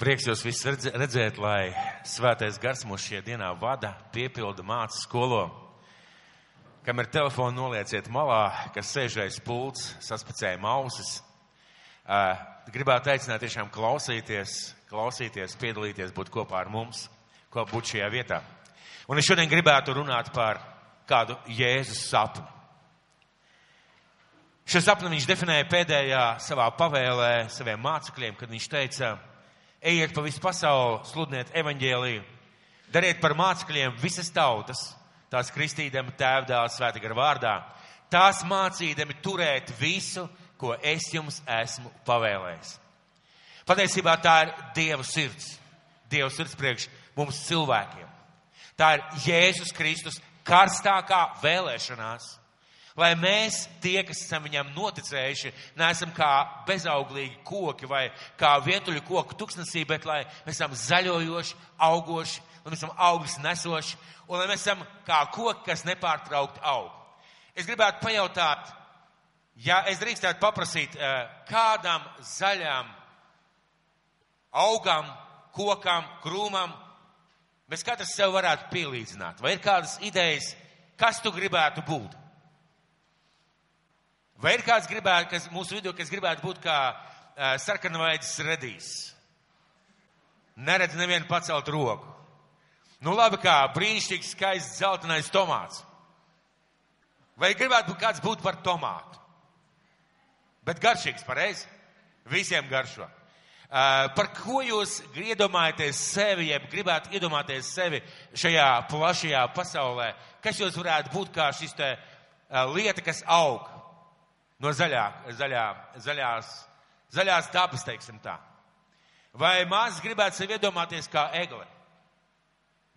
Prieks jūs visus redz- redzēt, lai svētais gars mūs šajā dienā vada, piepilda māca skolo. Kam ir telefona, nolieciet malā, kas sēž aiz pults, saspicēja ausis. Gribētu aicināt tiešām klausīties, klausīties, piedalīties, būt kopā ar mums, ko būt šajā vietā. Un es šodien gribētu runāt par kādu Jēzus sapni. Šo sapni viņš definēja pēdējā savā pavēlē saviem mācekļiem, kad viņš teica, ejiet pa visu pasauli, sludiniet evaņģēliju, dariet par mācekļiem visas tautas, tās kristīdami tēvdēls svēta gara vārdā, tās mācīdami turēt visu, ko es jums esmu pavēlējis. Patiesībā tā ir Dieva sirds. Dieva sirds priekš mums cilvēkiem. Tā ir Jēzus Kristus karstākā vēlēšanās. Lai mēs, tie, kas esam viņam noticējuši, neesam kā bezauglīgi koki vai kā vietuļu koku tuksnesī, bet lai mēs esam zaļojoši, augoši, lai mēs esam augļus nesoši un lai mēs esam kā koki, kas nepārtraukti aug. Es gribētu pajautāt, ja es drīkstētu paprasīt, eh, kādam zaļām augam, kokam, krūmam mēs katrs sev varētu pielīdzināt? Vai ir kādas idejas, kas tu gribētu būt? Vai ir kāds gribētu, kas mūsu vidū, kas gribētu būt kā uh, sarkanvaidis redīs? Neredz nevienu pacelt roku. Nu labi, kā brīnišķīgs, skaists zeltainais tomāts. Vai gribētu būt kāds būt par tomātu? Bet garšīgs, pareizi? Visiem garšo. Uh, par ko jūs iedomājaties sevi, jeb gribētu iedomāties sevi šajā plašajā pasaulē? Kas jūs varētu būt kā šis te uh, lieta, kas aug no zaļā, zaļā, zaļās, zaļās dabas, teiksim tā? Vai māsas gribētu sevi iedomāties kā egle?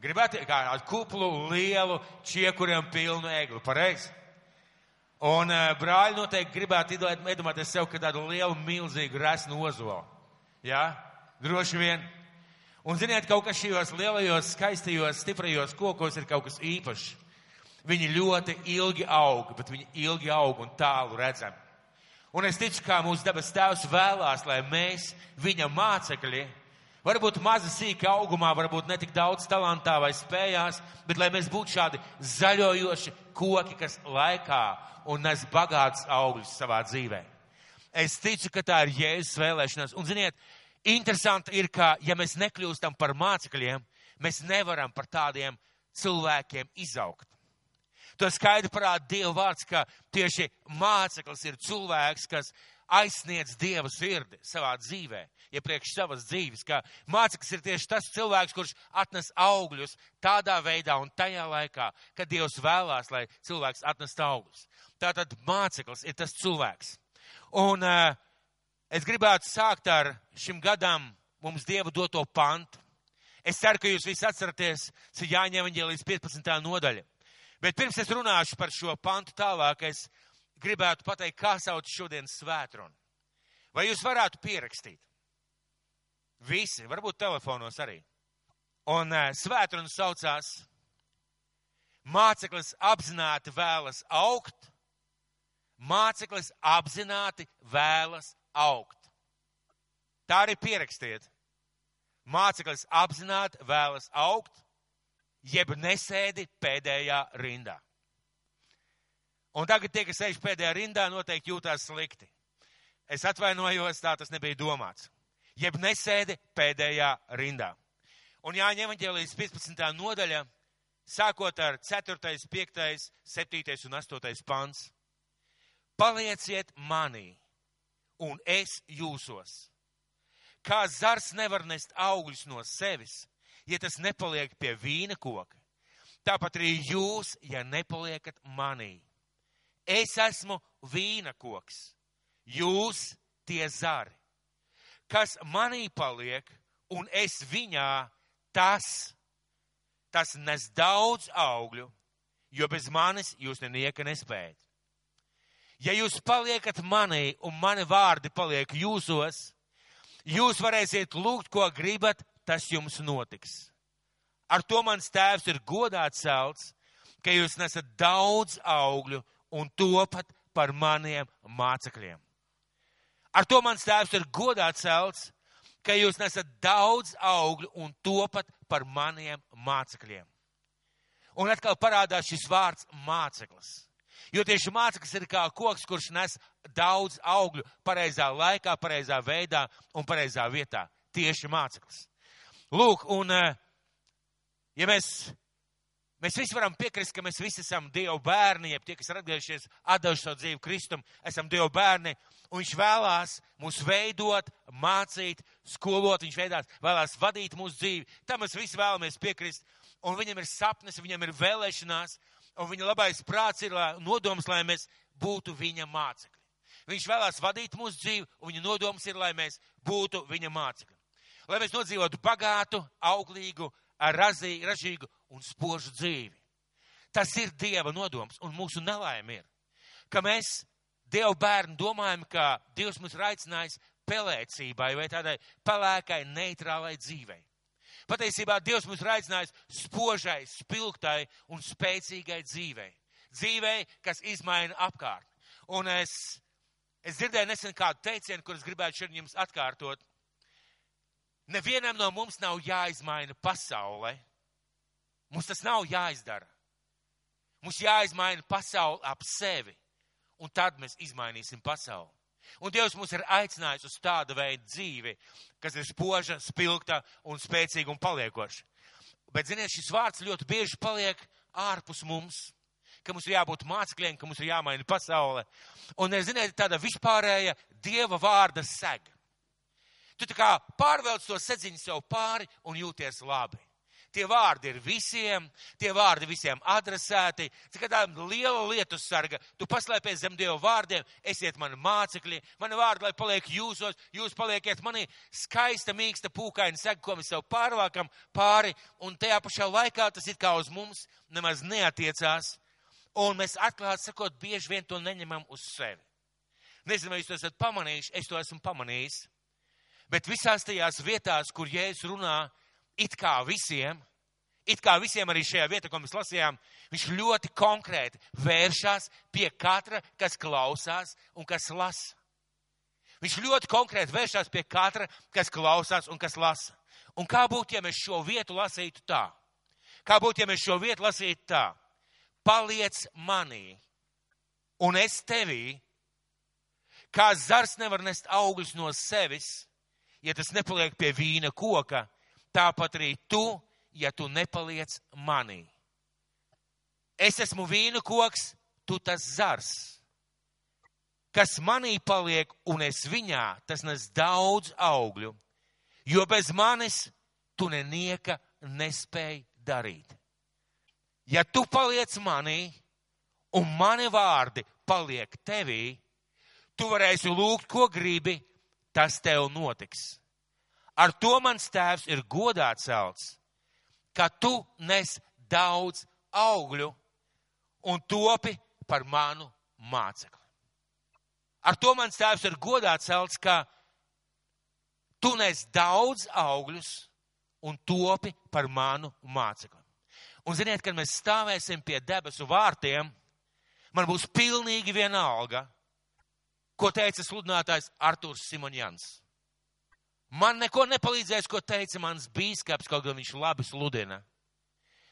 Gribētu kā ar kuplu, lielu, čiekuriem pilnu egli, pareizi? Un uh, brāļi noteikti gribētu iedomāties sev kā tādu lielu, milzīgu resnu ozolu. Jā, droši vien. Un ziniet, kaut kas šajos lielajos, skaistajos, stiprajos kokos ir kaut kas īpašs. Viņi ļoti ilgi aug, bet viņi ilgi aug un tālu redzami. Un es ticu, kā mūsu dabas tēvs vēlās, lai mēs, viņa mācekļi, varbūt mazi sīki augumā, varbūt netik daudz talantā vai spējās, bet lai mēs būtu šādi zaļojoši koki, kas laikā un nes bagāts augļus savā dzīvē. Es ticu, ka tā ir Jēzus vēlēšanās. Un, ziniet, interesanti ir, ka, ja mēs nekļūstam par mācekļiem, mēs nevaram par tādiem cilvēkiem izaugt. To skaidri parāda Dieva vārds, ka tieši māceklis ir cilvēks, kas aizsniedz Dieva sirdi savā dzīvē, iepriekš savas dzīves, ka māceklis ir tieši tas cilvēks, kurš atnes augļus tādā veidā un tajā laikā, kad Dievs vēlās, lai cilvēks atnest augļus. Tātad māceklis ir tas cilvēks. Un uh, es gribētu sākt ar šim gadam mums Dieva doto pantu. Es ceru, ka jūs visi atceraties, Jāņa evaņģēlijas 15. nodaļa. Bet pirms es runāšu par šo pantu tālāk, es gribētu pateikt, kā sauc šodienas svētrunu. Vai jūs varētu pierakstīt? Visi, varbūt telefonos arī. Un uh, svētrunas saucās Māceklis apzināti vēlas augt, māceklis apzināti vēlas augt. Tā arī pierakstiet. Māceklis apzināti vēlas augt, jeb nesēdi pēdējā rindā. Un tagad tie, kas sēž pēdējā rindā, noteikti jūtās slikti. Es atvainojos, tā tas nebija domāts. Jeb nesēdi pēdējā rindā. Un Jāņa evaņģēlijas 15. nodaļa, sākot ar 4., 5., 7. un 8. pants. Palieciet manī, un es jūsos. Kā zars nevar nest augļus no sevis, ja tas nepaliek pie vīna koka, tāpat arī jūs, ja nepaliekat manī. Es esmu vīna koks, jūs tie zari. Kas manī paliek, un es viņā, tas, tas nes daudz augļu, jo bez manis jūs nenieka nespējat. Ja jūs paliekat manī un mani vārdi paliek jūsos, jūs varēsiet lūgt, ko gribat, tas jums notiks. Ar to mans tēvs ir godāts celts, ka jūs nesat daudz augļu un topat par maniem mācekļiem. Ar to mans tēvs ir godāts celts, ka jūs nesat daudz augļu un topat par maniem mācekļiem. Un atkal parādās šis vārds māceklis. Jo tieši māceklis ir kā koks, kurš nes daudz augļu pareizā laikā, pareizā veidā un pareizā vietā. Tieši māceklis. Lūk, un eh, ja mēs, mēs visi varam piekrist, ka mēs visi esam Dieva bērni, ja tie, kas ir atgriežies, atdevuši savu dzīvi Kristum, esam Dieva bērni, un viņš vēlās mūs veidot, mācīt, skolot, viņš vēlās, vēlās vadīt mūsu dzīvi. Tam mēs visi vēlamies piekrist, un viņam ir sapnis, viņam ir vēlēšanās, un viņa labais prāts ir lai, nodoms, lai mēs būtu viņa mācekļi. Viņš vēlās vadīt mūsu dzīvi, un viņa nodoms ir, lai mēs būtu viņa mācekļi. Lai mēs nodzīvotu bagātu, auglīgu, razī, ražīgu un spožu dzīvi. Tas ir Dieva nodoms, un mūsu nelaime ir, ka mēs, Dieva bērni, domājam, ka Dievs mūs ir aicinājis pelēcībai vai tādai pelēkai, neitrālai dzīvei. Patiesībā Dievs mūs ir aicinājis spožai, spilgtai un spēcīgai dzīvei. Dzīvei, kas izmaina apkārt. Un es, es dzirdēju nesen kādu teicienu, kurus gribētu šodien jums atkārtot. Nevienam no mums nav jāizmaina pasaulē. Mums tas nav jāizdara. Mums jāizmaina pasauli ap sevi, un tad mēs izmainīsim pasauli. Un Dievs mūs ir aicinājis uz tādu veidu dzīvi, kas ir spoža, spilgta un spēcīga un paliekoša. Bet, ziniet, šis vārds ļoti bieži paliek ārpus mums, ka mums ir jābūt mācekļiem, ka mums ir jāmaina pasaule. Un, ziniet, tāda vispārēja Dieva vārda sega. Tu tā kā pārvelc to sedziņu sev pāri un jūties labi. Tie vārdi ir visiem, tie vārdi visiem adresēti. Tā liela lietu sarga, tu paslēpies zem Dieva vārdiem, esiet mani mācekļi, mani vārdi, lai paliek jūsos, jūs paliekiet manī skaista, mīksta, pūkaina sega, ko mēs sev pārvākam pāri, un tajā pašā laikā tas it kā uz mums nemaz neatiecās, un mēs atklāt sakot, bieži vien to neņemam uz sevi. Nezinu, vai jūs to esat pamanījuši, es to esmu pamanījis. Bet visās tajās vietās, kur Jēzus runā, it kā visiem, it kā visiem arī šajā vietā, ko mēs lasījām, viņš ļoti konkrēti vēršas pie katra, kas klausās un kas lasa. Viņš ļoti konkrēti vēršas pie katra, kas klausās un kas lasa. Un kā būtu, ja mēs šo vietu lasītu tā? Kā būtu, ja mēs šo vietu lasītu tā? Paliec manī, un es tevī, kā zars nevar nest augļus no sevis, ja tas nepaliek pie vīna koka, tāpat arī tu, ja tu nepaliec manī. Es esmu vīna koks, tu tas zars. Kas manī paliek un es viņā, tas nes daudz augļu, jo bez manis tu nenieka nespēji darīt. Ja tu paliec manī un mani vārdi paliek tevī, tu varēsi lūgt, ko gribi, tas tev notiks. Ar to mans tēvs ir godā celts, ka tu nes daudz augļu un topi par manu mācekli. Ar to mans tēvs ir godā celts, ka tu nes daudz augļus un topi par manu mācekli. Un ziniet, kad mēs stāvēsim pie debesu vārtiem, man būs pilnīgi vienalga, ko teica sludinātājs Artūrs Simonjans. Man neko nepalīdzēs, ko teica mans bīskaps, kaut gan viņš labi sludina.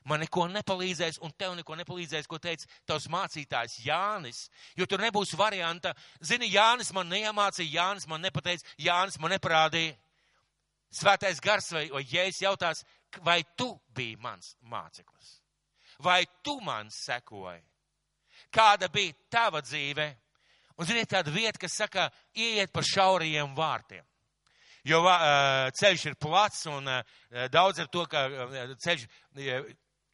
Man neko nepalīdzēs, un tev neko nepalīdzēs, ko teica tavs mācītājs Jānis, jo tur nebūs varianta. Zini, Jānis man neiemācīja, Jānis man nepateica, Jānis man neparādīja. Svētais gars vai, vai jēzus jautās, vai tu biji mans māceklis? Vai tu man sekoji? Kāda bija tava dzīve? Un ziniet, tāda vieta, kas saka, ieiet pa šaurajiem vārtiem. Jo uh, ceļš ir plats un uh, daudz ar to, ka uh, ceļš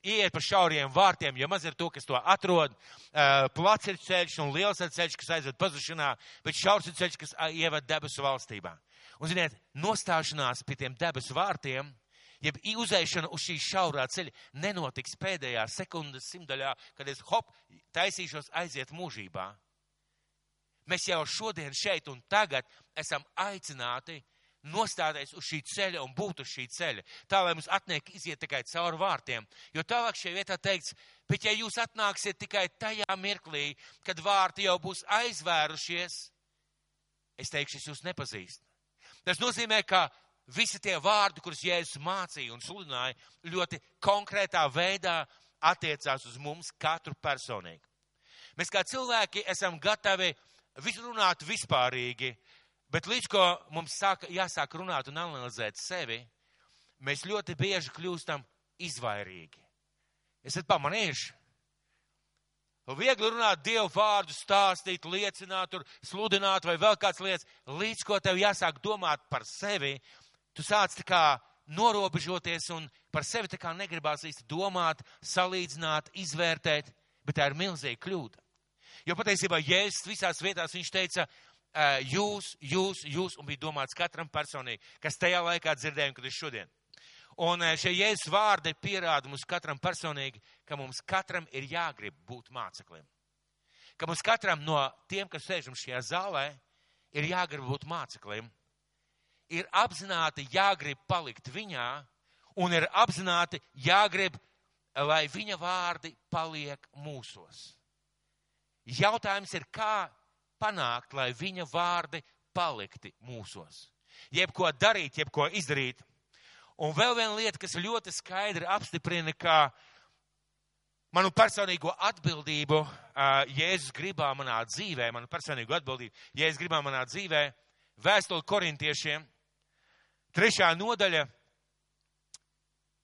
ieiet pa šauriem vārtiem, jo maz ir to, kas to atrod. Plats ir ceļš un liels ir ceļš, kas aizved pazušanā, bet šaurs ir ceļš, kas ieved debesu valstībā. Un, ziniet, nostāšanās pie tiem debesu vārtiem, jeb uzēšana uz šī šaurā ceļa nenotiks pēdējā sekundes simtaļā, kad es hop, taisīšos aiziet mūžībā. Mēs jau šodien šeit un tagad esam aicināti nostāties uz šī ceļa un būt uz šī ceļa. Tā, lai mums atniek iziet tikai cauri vārtiem. Jo tālāk šajā vietā teikts, bet ja jūs atnāksiet tikai tajā mirklī, kad vārti jau būs aizvērušies, es teikšu, es jūs nepazīstu. Tas nozīmē, ka visi tie vārdi, kurus Jēzus mācīja un sludināja, ļoti konkrētā veidā attiecās uz mums katru personīgi. Mēs kā cilvēki esam gatavi visu runāt vispārīgi, bet līdz ko mums sāka, jāsāk runāt un analizēt sevi, mēs ļoti bieži kļūstam izvairīgi. Esat pamanījuši? Viegli runāt Dievu vārdu, stāstīt, liecināt, sludināt vai vēl kāds lietas, līdz ko tev jāsāk domāt par sevi, tu sāc tā kā norobežoties un par sevi tā kā negribās īsti domāt, salīdzināt, izvērtēt, bet tā ir milzīga kļūda. Jo patiesībā Jēzus visās vietās viņš teica, jūs, jūs, jūs, un bija domāts katram personīgi, kas tajā laikā dzirdējām, kad ir šodien. Un šie Jēzus vārdi pierāda mums katram personīgi, ka mums katram ir jāgrib būt māceklim. Ka mums katram no tiem, kas sēžam šajā zālē, ir jāgrib būt māceklim ir apzināti jāgrib palikt viņā, un ir apzināti jāgrib, lai viņa vārdi paliek mūsos. Jautājums ir, kā panākt, lai viņa vārdi palikti mūsos. Jebko darīt, jebko izdarīt. Un vēl viena lieta, kas ļoti skaidri apstiprina, ka manu personīgo atbildību Jēzus gribā manā dzīvē, manu personīgo atbildību Jēzus gribā manā dzīvē, vēstuli korintiešiem Trešā nodaļa,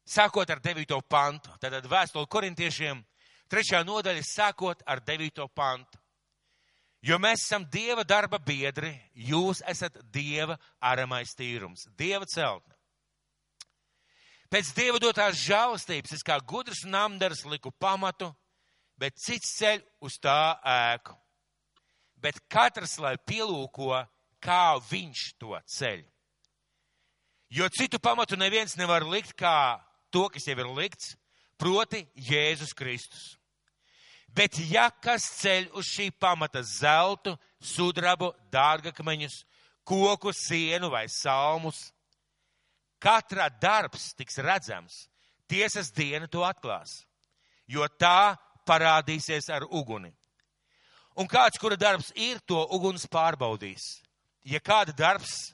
sākot ar 9. pantu, tātad vēstuli korintiešiem, trešā nodaļa, sākot ar 9. pantu. Jo mēs esam Dieva darba biedri, jūs esat Dieva aramais tīrums, Dieva celtne. Pēc Dieva dotās žēlastības es kā gudrs namdars liku pamatu, bet cits ceļ uz tā ēku. Bet katrs, lai pielūko, kā viņš to ceļ. Jo citu pamatu neviens nevar likt kā to, kas jau ir likts, proti Jēzus Kristus. Bet ja kas ceļ uz šī pamata zeltu, sudrabu, dārgakmeņus, koku, sienu vai salmus, katra darbs tiks redzams, tiesas diena to atklās, jo tā parādīsies ar uguni. Un kāds, kura darbs ir, to uguns pārbaudīs. Ja kāda darbs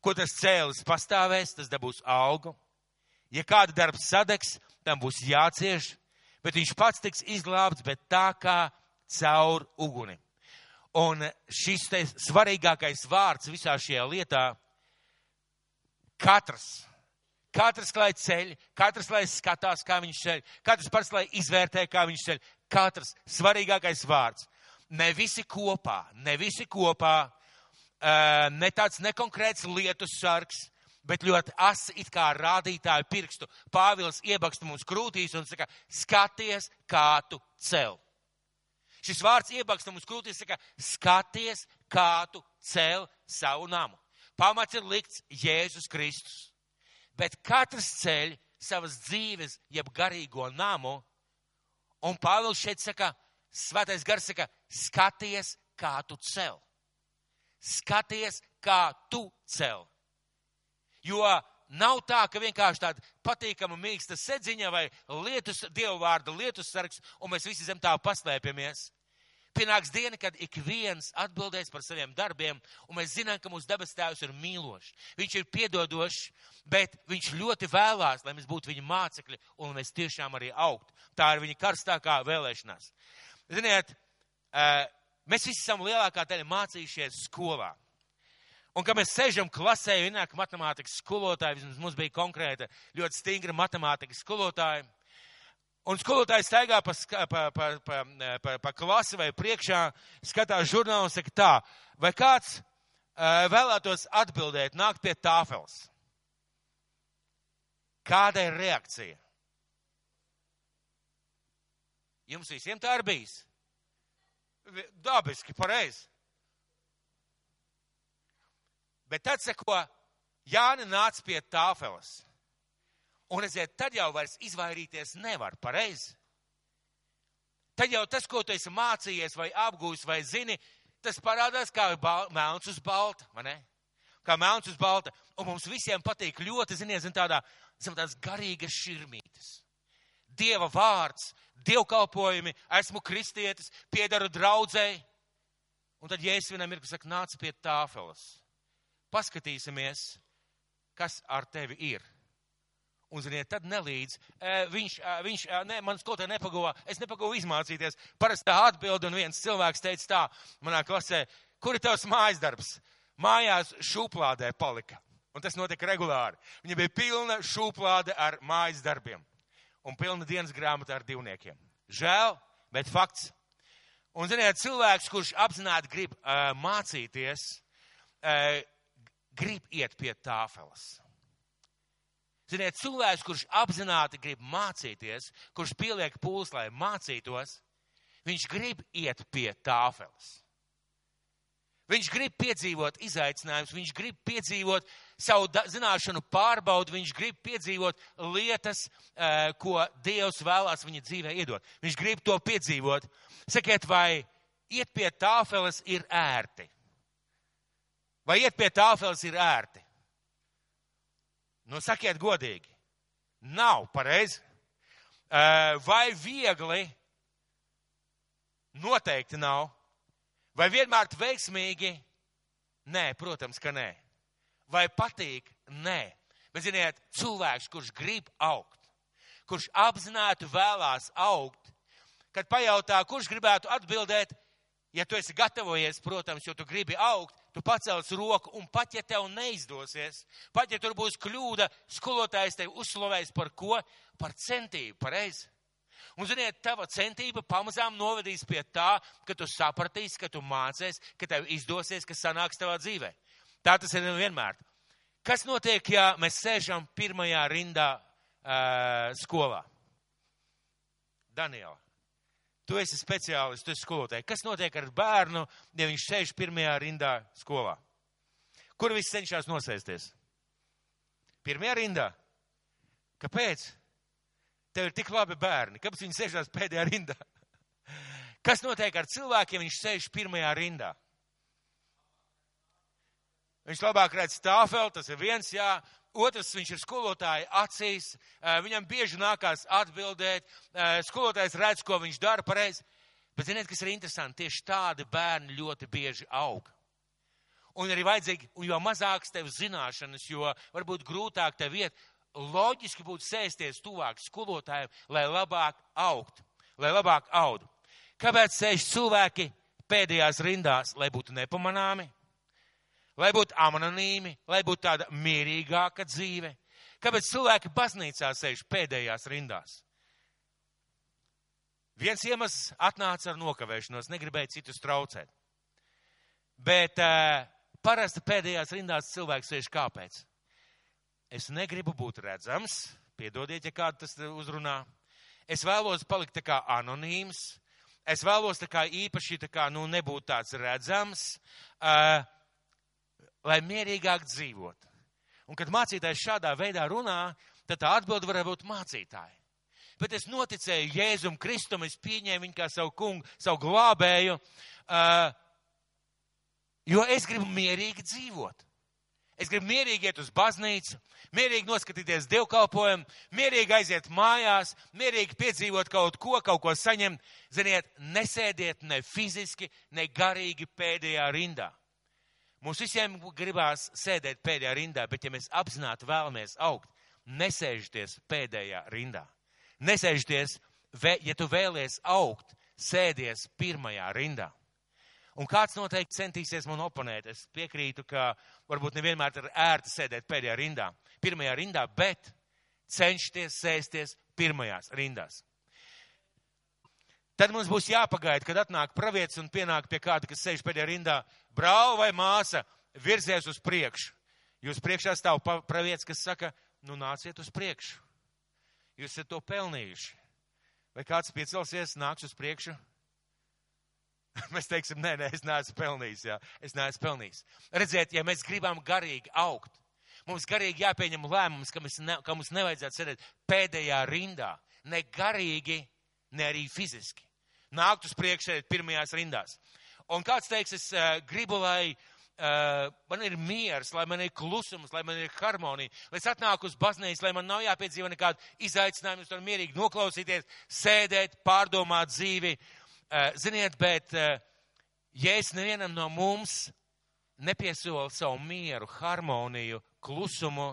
ko tas cēlis pastāvēs, tas dabūs augu. Ja kāda darbs sadegs, tam būs jācieš, bet viņš pats tiks izglābts, bet tā kā caur uguni. Un šis te svarīgākais vārds visā šajā lietā - katrs. Katrs, lai ceļ, katrs, lai skatās, kā viņš ceļ, katrs pats, lai izvērtē, kā viņš ceļ. Katrs svarīgākais vārds. Ne visi kopā, ne visi kopā, ne tāds nekonkrēts lietu sargs, bet ļoti asi it kā rādītāju pirkstu. Pāvils iebaksta mums krūtīs un saka, skaties, kā tu cel. Šis vārds iebaksta mums krūtīs, saka, skaties, kā tu cel savu namu. Pamats ir likts Jēzus Kristus. Bet katrs ceļ savas dzīves, jeb garīgo namu, un Pāvils šeit saka, svētais gars saka, skaties, kā tu cel skaties, kā tu cel. Jo nav tā, ka vienkārši tāda patīkama mīksta sedziņa vai lietus, dievu vārda lietus sargs, un mēs visi zem tā paslēpjamies. Pienāks diena, kad ik viens atbildēs par saviem darbiem, un mēs zinām, ka mūsu dabas tēvs ir mīlošs. Viņš ir piedodošs, bet viņš ļoti vēlās, lai mēs būtu viņa mācekļi, un mēs tiešām arī augtu. Tā ir viņa karstākā vēlēšanās. Ziniet, Mēs visi esam lielākā daļa mācījušies skolā. Un, kad mēs sēžam klasē, ienāk matemātikas skolotāji, vismaz mums bija konkrēta, ļoti stingra matemātikas skolotāja. Un skolotājs staigā pa, pa, pa, pa, pa, pa klasi vai priekšā, skatās žurnālu un saka tā, vai kāds uh, vēlētos atbildēt, nākt pie tāfels? Kāda ir reakcija? Jums visiem tā ir bijis? dabiski, pareizi. Bet tad seko, Jāni nāca pie tāfeles. Un redziet, tad jau vairs izvairīties nevar, pareizi. Tad jau tas, ko tu esi mācījies vai apgūs vai zini, tas parādās kā melns uz balta, vai ne? Kā melns uz balta. Un mums visiem patīk ļoti, ziniet, zin tādā, zin tādas garīgas širmītes. Dieva vārds, dievkalpojumi, esmu kristietis, piedaru draudzēji. Un tad Jēzus vienam ir, kas saka, nāc pie tāfeles. Paskatīsimies, kas ar tevi ir. Un, ziniet, tad nelīdz. Viņš, viņš ne, man skolotāji nepagūva, es nepagūvu izmācīties. Parasti tā atbildi, un viens cilvēks teica tā manā klasē, kur ir tavs mājas darbs? Mājās šūplādē palika. Un tas notika regulāri. Viņa bija pilna šūplāde ar mājas darbiem. Un pilna dienas grāmata ar divniekiem. Žēl, bet fakts. Un, ziniet, cilvēks, kurš apzināti grib uh, mācīties, uh, grib iet pie tāfeles. Ziniet, cilvēks, kurš apzināti grib mācīties, kurš pieliek pūles, lai mācītos, viņš grib iet pie tāfeles. Viņš grib piedzīvot izaicinājumus, viņš grib piedzīvot savu zināšanu pārbaudu, viņš grib piedzīvot lietas, eh, ko Dievs vēlās viņa dzīvē iedot. Viņš grib to piedzīvot. Sakiet, vai iet pie tāfeles ir ērti? Vai iet pie tāfeles ir ērti? Nu, sakiet godīgi. Nav pareizi. Vai viegli? Noteikti nav. Vai vienmēr veiksmīgi? Nē, protams, ka nē. Vai patīk? Nē. Bet, ziniet, cilvēks, kurš grib augt, kurš apzināti vēlās augt, kad pajautā, kurš gribētu atbildēt, ja tu esi gatavojies, protams, jo tu gribi augt, tu pacels roku, un pat ja tev neizdosies, pat ja tur būs kļūda, skolotājs tevi uzslavēs par ko? Par centību, pareizi. Un, ziniet, tava centība pamazām novedīs pie tā, ka tu sapratīsi, ka tu mācies, ka tev izdosies, kas sanāks tavā dzīvē. Tā tas ir vienmēr. Kas notiek, ja mēs sēžam pirmajā rindā uh, skolā? Daniela, tu esi speciālists, tu esi skolotāji. Kas notiek ar bērnu, ja viņš sēž pirmajā rindā skolā? Kur viss cenšas nosēsties? Pirmajā rindā. Kāpēc? Tev ir tik labi bērni, kāpēc viņi sēžās pēdējā rindā? Kas notiek ar cilvēkiem, ja viņš sēž pirmajā rindā? Viņš labāk redz stāveli, tas ir viens, jā. Otrs, viņš ir skolotāja acīs, viņam bieži nākās atbildēt, skolotājs redz, ko viņš dara pareizi. Bet ziniet, kas ir interesanti, tieši tādi bērni ļoti bieži aug. Un arī vajadzīgi, un jo mazāks tev zināšanas, jo varbūt grūtāk tev iet, loģiski būtu sēsties tuvāk skolotājiem, lai labāk augt, lai labāk audu. Kāpēc sēž cilvēki pēdējās rindās, lai būtu nepamanāmi, lai būtu anonīmi, lai būtu tāda mierīgāka dzīve? Kāpēc cilvēki baznīcā sēž pēdējās rindās? Viens iemesls atnāca ar nokavēšanos, negribēja citus traucēt. Bet uh, parasti pēdējās rindās cilvēks sēž kāpēc? Es negribu būt redzams, piedodiet, ja kādu tas uzrunā. Es vēlos palikt tā kā anonīms. Es vēlos tā kā īpaši tā kā, nu, nebūt tāds redzams, uh, lai mierīgāk dzīvot. Un kad mācītājs šādā veidā runā, tad tā atbilde var būt mācītāji. Bet es noticēju Jēzum Kristum, es pieņēmu viņu kā savu kungu, savu glābēju, uh, jo es gribu mierīgi dzīvot. Es gribu mierīgi iet uz baznīcu, mierīgi noskatīties dievkalpojumu, mierīgi aiziet mājās, mierīgi piedzīvot kaut ko, kaut ko saņemt. Ziniet, nesēdiet ne fiziski, ne garīgi pēdējā rindā. Mums visiem gribās sēdēt pēdējā rindā, bet ja mēs apzināti vēlamies augt, nesēžties pēdējā rindā. Nesēžties, ja tu vēlies augt, sēdies pirmajā rindā. Un kāds noteikti centīsies man oponēt. Es piekrītu, ka varbūt nevienmēr ir ērti sēdēt pēdējā rindā, pirmajā rindā, bet cenšties sēsties pirmajās rindās. Tad mums būs jāpagaida, kad atnāk pravietis un pienāk pie kāda, kas sēž pēdējā rindā, brāl vai māsa, virzies uz priekšu. Jūs priekšā stāv pravietis, kas saka, nu nāciet uz priekšu. Jūs esat to pelnījuši. Vai kāds piecelsies, nāks uz priekšu? Mēs teiksim, nē, nē, es neesmu pelnījis, jā, es neesmu pelnījis. Redziet, ja mēs gribam garīgi augt, mums garīgi jāpieņem lēmums, ka, ne, ka mums nevajadzētu sēdēt pēdējā rindā, ne garīgi, ne arī fiziski. Nākt uz priekšu sēdēt pirmajās rindās. Un kāds teiks, es uh, gribu, lai uh, man ir miers, lai man ir klusums, lai man ir harmonija, lai es atnāku uz baznīcu, lai man nav jāpiedzīvo nekādu izaicinājumu, es varu mierīgi noklausīties, sēdēt, pārdomāt dzīvi, uh, ziniet, bet eh, ja es nevienam no mums nepiesola savu mieru, harmoniju, klusumu,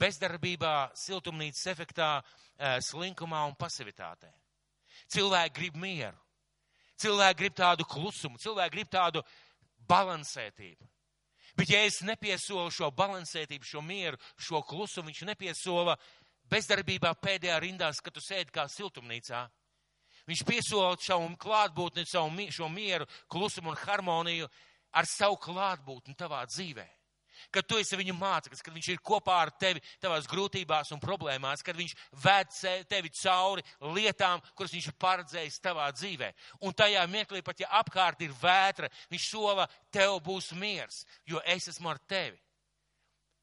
bezdarbībā, siltumnīcas efektā, slinkumā un pasivitātē. Cilvēki grib mieru. Cilvēki grib tādu klusumu, cilvēki grib tādu balansētību. Bet ja es nepiesolu šo balansētību, šo mieru, šo klusumu, viņš nepiesola bezdarbībā pēdējā rindās, kad tu sēdi kā siltumnīcā. Viņš piesola savu klātbūtni, savu šo mieru, klusumu un harmoniju ar savu klātbūtni tavā dzīvē kad tu esi viņu māceklis, kad viņš ir kopā ar tevi tavās grūtībās un problēmās, kad viņš ved tevi cauri lietām, kuras viņš ir paredzējis tavā dzīvē. Un tajā mirklī, pat ja apkārt ir vētra, viņš sola, tev būs miers, jo es esmu ar tevi.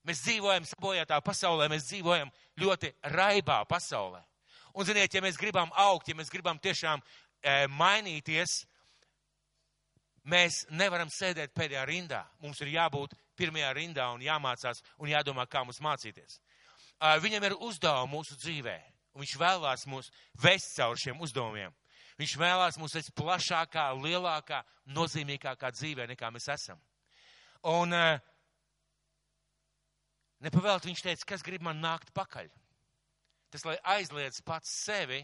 Mēs dzīvojam sabojātā pasaulē, mēs dzīvojam ļoti raibā pasaulē. Un, ziniet, ja mēs gribam augt, ja mēs gribam tiešām e, mainīties, mēs nevaram sēdēt pēdējā rindā. Mums ir jābūt pirmajā rindā un jāmācās un jādomā, kā mums mācīties. Viņam ir uzdevumi mūsu dzīvē, un viņš vēlās mūs vest caur šiem uzdevumiem. Viņš vēlās mūs vest plašākā, lielākā, nozīmīgākā dzīvē, nekā mēs esam. Un nepavēlt viņš teica, kas grib man nākt pakaļ. Tas, lai aizliedz pats sevi,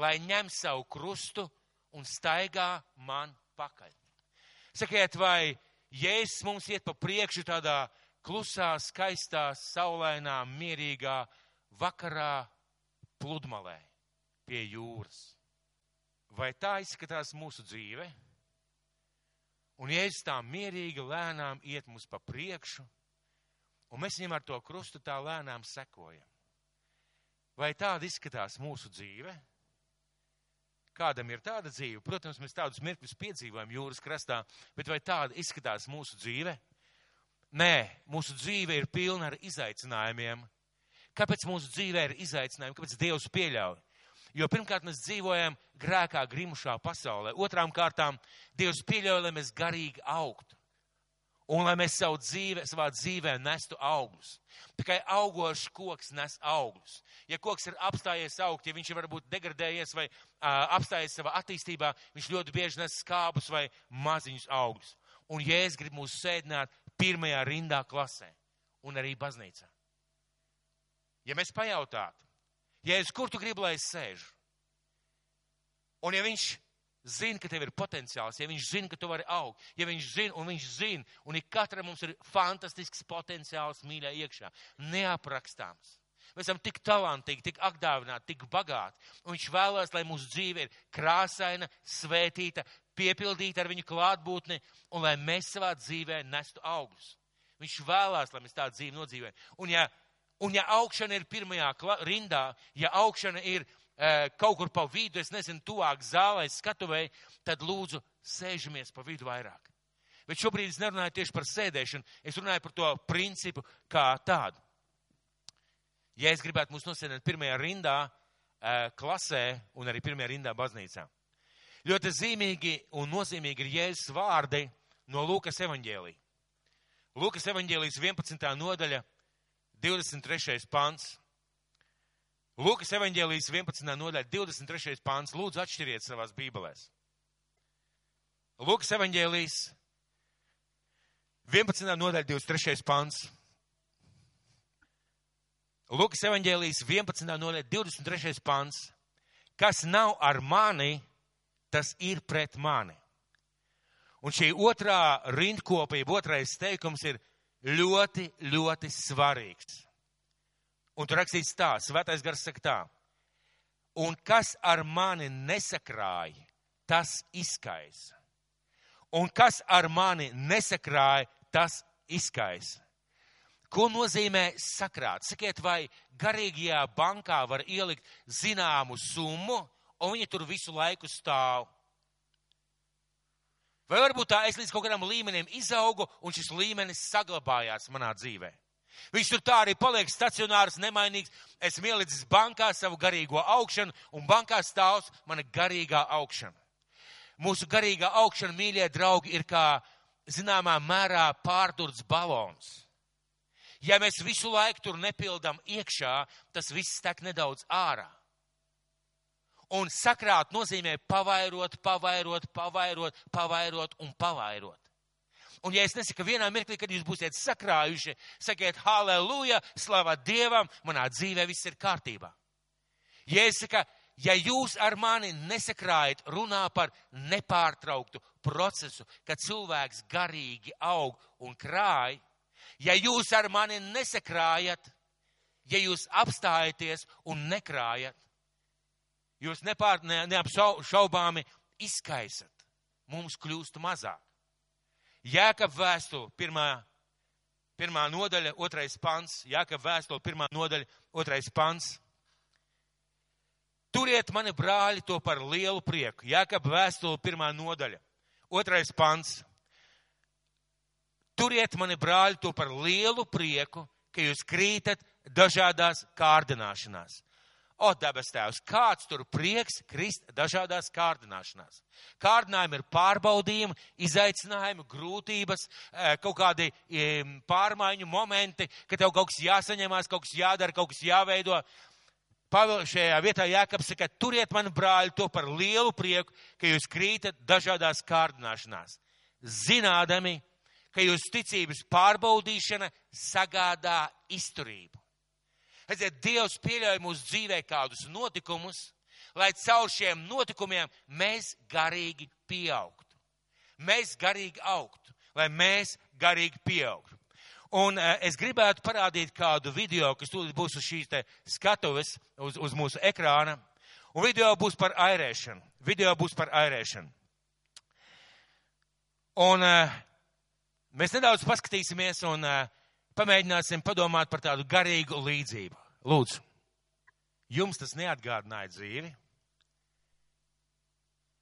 lai ņem savu krustu un staigā man pakaļ. Sakiet, vai Jēzus mums iet pa priekšu tādā klusā, skaistā, saulainā, mierīgā vakarā pludmalē pie jūras. Vai tā izskatās mūsu dzīve? Un Jēzus tā mierīgi, lēnām iet mums pa priekšu, un mēs viņam ar to krustu tā lēnām sekojam. Vai tāda izskatās mūsu dzīve? Kādam ir tāda dzīve? Protams, mēs tādus mirkļus piedzīvojam jūras krastā, bet vai tāda izskatās mūsu dzīve? Nē, mūsu dzīve ir pilna ar izaicinājumiem. Kāpēc mūsu dzīvē ir izaicinājumi? Kāpēc Dievs pieļauj? Jo pirmkārt, mēs dzīvojam grēkā grimušā pasaulē. Otrām kārtām, Dievs pieļauj, lai mēs garīgi augtu un lai mēs savu dzīve, savā dzīvē nestu augļus. Tikai augošs koks nes augļus. Ja koks ir apstājies augt, ja viņš ir varbūt degradējies vai uh, apstājies savā attīstībā, viņš ļoti bieži nes skābus vai maziņus augļus. Un Jēzus grib mūs sēdināt pirmajā rindā klasē un arī baznīcā. Ja mēs pajautātu, Jēzus, kur tu gribi, lai es sēžu? Un ja viņš zina, ka tev ir potenciāls, ja viņš zina, ka tu vari augt, ja viņš zina, un viņš zina, un ik katram mums ir fantastisks potenciāls mīļā iekšā, neaprakstāms. Mēs esam tik talantīgi, tik apdāvināti, tik bagāti, un viņš vēlās, lai mūsu dzīve ir krāsaina, svētīta, piepildīta ar viņu klātbūtni, un lai mēs savā dzīvē nestu augļus. Viņš vēlās, lai mēs tādu dzīvi nodzīvējam. Un ja, un ja augšana ir pirmajā rindā, ja augšana ir kaut kur pa vidu, es nezinu, tuvāk zālē, skatuvēji, tad lūdzu sēžamies pa vidu vairāk. Bet šobrīd es nerunāju tieši par sēdēšanu, es runāju par to principu kā tādu. Ja es gribētu mūs nosēdēt pirmajā rindā, klasē un arī pirmajā rindā baznīcā. Ļoti zīmīgi un nozīmīgi ir Jēzus vārdi no Lūkas evaņģēlī. Lūkas evaņģēlīs 11. nodaļa, 23. pants. Lūkas evaņģēlijas 11. nodaļa, 23. pāns. Lūdzu, atšķiriet savās bībelēs. Lūkas evaņģēlijas 11. nodaļa, 23. pāns. Lūkas evaņģēlijas 11. nodaļa, 23. pāns. Kas nav ar mani, tas ir pret mani. Un šī otrā rindkopība, otrais teikums ir ļoti, ļoti svarīgs. Un tur rakstīts tā, svētais gars saka tā. Un kas ar mani nesakrāja, tas izkaisa. Un kas ar mani nesakrāja, tas izkaisa. Ko nozīmē sakrāt? Sakiet, vai garīgajā bankā var ielikt zināmu summu, un viņi tur visu laiku stāv? Vai varbūt tā es līdz kaut kādam līmenim izaugu, un šis līmenis saglabājās manā dzīvē? Viņš tur tā arī paliek stacionārs, nemainīgs. Esmu ielicis bankā savu garīgo augšanu, un bankā stāvs mana garīgā augšana. Mūsu garīgā augšana, mīļie draugi, ir kā zināmā mērā pārdurts balons. Ja mēs visu laiku tur nepildam iekšā, tas viss tek nedaudz ārā. Un sakrāt nozīmē pavairot, pavairot, pavairot, pavairot un pavairot. Un ja es nesaku vienā mirklī, kad jūs būsiet sakrājuši, sakiet, halleluja, slavā Dievam, manā dzīvē viss ir kārtībā. Ja es saku, ja jūs ar mani nesakrājat, runā par nepārtrauktu procesu, kad cilvēks garīgi aug un krāj, ja jūs ar mani nesakrājat, ja jūs apstājaties un nekrājat, jūs nepār, ne, neapšaubāmi izkaisat, mums kļūst mazāk. Jēkab vēstule, pirmā, pirmā nodaļa, otrais pants, Jēkab vēstule, pirmā nodaļa, otrais pants. Turiet mani brāļi to par lielu prieku. Jēkab vēstule, pirmā nodaļa, otrais pants. Turiet mani brāļi to par lielu prieku, ka jūs krītat dažādās kārdināšanās. O, debes tēvs, kāds tur prieks krist dažādās kārdināšanās. Kārdinājumi ir pārbaudījumi, izaicinājumi, grūtības, e, kaut kādi e, pārmaiņu momenti, ka tev kaut kas jāsaņemās, kaut kas jādara, kaut kas jāveido. Pavel šajā vietā Jākaps saka, turiet mani brāļi to par lielu prieku, ka jūs krītat dažādās kārdināšanās. Zinādami, ka jūs ticības pārbaudīšana sagādā izturību. Redziet, Dievs pieļauj mūsu dzīvē kādus notikumus, lai caur šiem notikumiem mēs garīgi pieaugtu. Mēs garīgi augtu, lai mēs garīgi pieaugtu. Un uh, es gribētu parādīt kādu video, kas tūlīt būs uz šīs te skatuves, uz, uz mūsu ekrāna. Un video būs par airēšanu. Video būs par airēšanu. Un uh, mēs nedaudz paskatīsimies un uh, pamēģināsim padomāt par tādu garīgu līdzību. Lūdzu, jums tas neatgādināja dzīvi?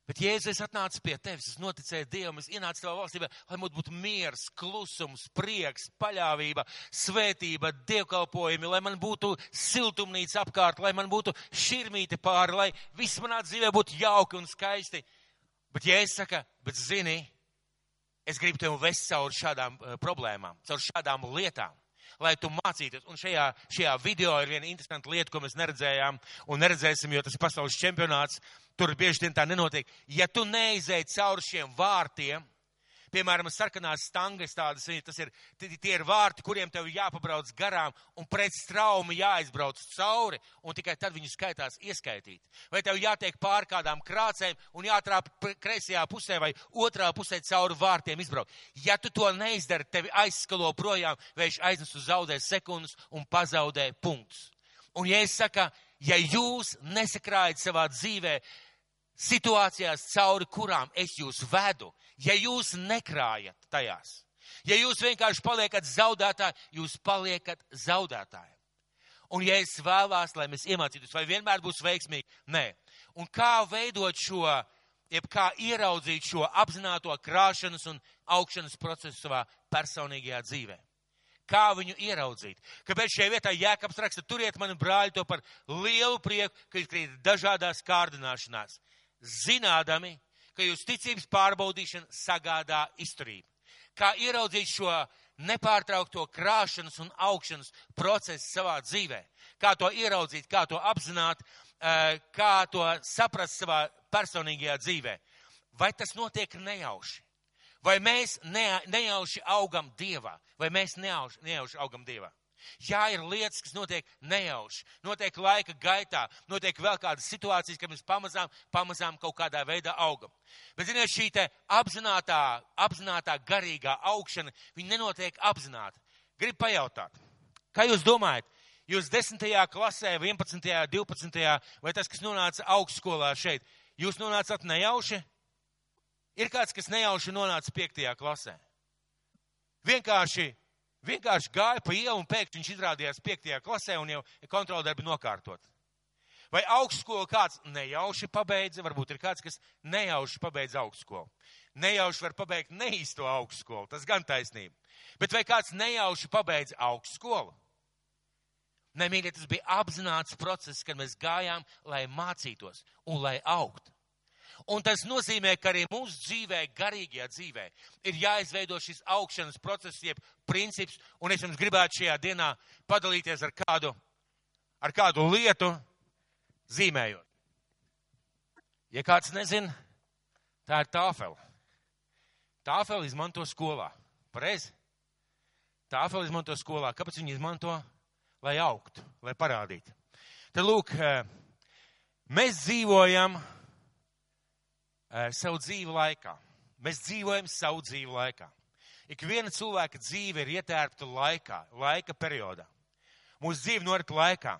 Bet Jēzus, es atnācu pie tevis, es noticēju Dievam, es ienācu tavā valstībā, lai mums būtu miers, klusums, prieks, paļāvība, svētība, dievkalpojumi, lai man būtu siltumnīca apkārt, lai man būtu širmīte pāri, lai viss manā dzīvē būtu jauki un skaisti. Bet Jēzus saka, bet zini, es gribu tev vest cauri šādām uh, problēmām, cauri šādām lietām lai tu mācītos. Un šajā, šajā video ir viena interesanta lieta, ko mēs neredzējām un neredzēsim, jo tas pasaules čempionāts tur bieži vien tā nenotiek. Ja tu neizēji cauri šiem vārtiem, piemēram, sarkanās stangas tādas, tas ir, tie ir vārti, kuriem tev jāpabrauc garām un pret straumu jāizbrauc cauri, un tikai tad viņu skaitās ieskaitīt. Vai tev jātiek pār kādām krācēm un jātrāp kreisajā pusē vai otrā pusē cauri vārtiem izbraukt. Ja tu to neizdari, tevi aizskalo projām, vējš aiznes uz zaudē sekundes un pazaudē punktus. Un ja es saku, ja jūs nesakrājat savā dzīvē, situācijās, cauri kurām es jūs vedu, ja jūs nekrājat tajās, ja jūs vienkārši paliekat zaudētāji, jūs paliekat zaudētāji. Un ja es vēlās, lai mēs iemācītos, vai vienmēr būs veiksmīgi, nē. Un kā veidot šo, jeb kā ieraudzīt šo apzināto krāšanas un augšanas procesu savā personīgajā dzīvē. Kā viņu ieraudzīt? Kāpēc šajā vietā Jēkabs raksta, turiet mani brāļi to par lielu prieku, ka jūs krīt dažādās kārdināšanās zinādami, ka jūs ticības pārbaudīšana sagādā izturību. Kā ieraudzīt šo nepārtraukto krāšanas un augšanas procesu savā dzīvē, kā to ieraudzīt, kā to apzināt, eh, kā to saprast savā personīgajā dzīvē. Vai tas notiek nejauši? Vai mēs nejauši augam Dievā? Vai mēs nejauši, nejauši augam Dievā? Jā, ir lietas, kas notiek nejauši, notiek laika gaitā, notiek vēl kādas situācijas, kad mēs pamazām, pamazām kaut kādā veidā augam. Bet, ziniet, šī te apzinātā, apzinātā garīgā augšana, viņa nenotiek apzināti. Gribu pajautāt, kā jūs domājat, jūs 10. klasē, 11., 12. vai tas, kas nonāca augstskolā šeit, jūs nonācat nejauši? Ir kāds, kas nejauši nonāca 5. klasē. Vienkārši vienkārši gāja pa ielu un pēkšņi viņš izrādījās piektajā klasē un jau kontroldarbi nokārtot. Vai augstskolu kāds nejauši pabeidza, varbūt ir kāds, kas nejauši pabeidza augstskolu. Nejauši var pabeigt neīsto augstskolu, tas gan taisnība. Bet vai kāds nejauši pabeidza augstskolu? Nē, mīļie, tas bija apzināts process, kad mēs gājām, lai mācītos un lai augtu. Un tas nozīmē, ka arī mūsu dzīvē, garīgajā dzīvē, ir jāizveido šis augšanas process, jeb princips, un es jums gribētu šajā dienā padalīties ar kādu, ar kādu lietu, zīmējot. Ja kāds nezina, tā ir tāfela. Tāfela izmanto skolā. pareizi? Tāfeli izmanto skolā. Kāpēc viņi izmanto? Lai augtu, lai parādītu. Tad lūk, eh, mēs dzīvojam savu dzīvi laikā. Mēs dzīvojam savu dzīvi laikā. Ik viena cilvēka dzīve ir ietērpta laikā, laika periodā. Mūsu dzīve norit laikā.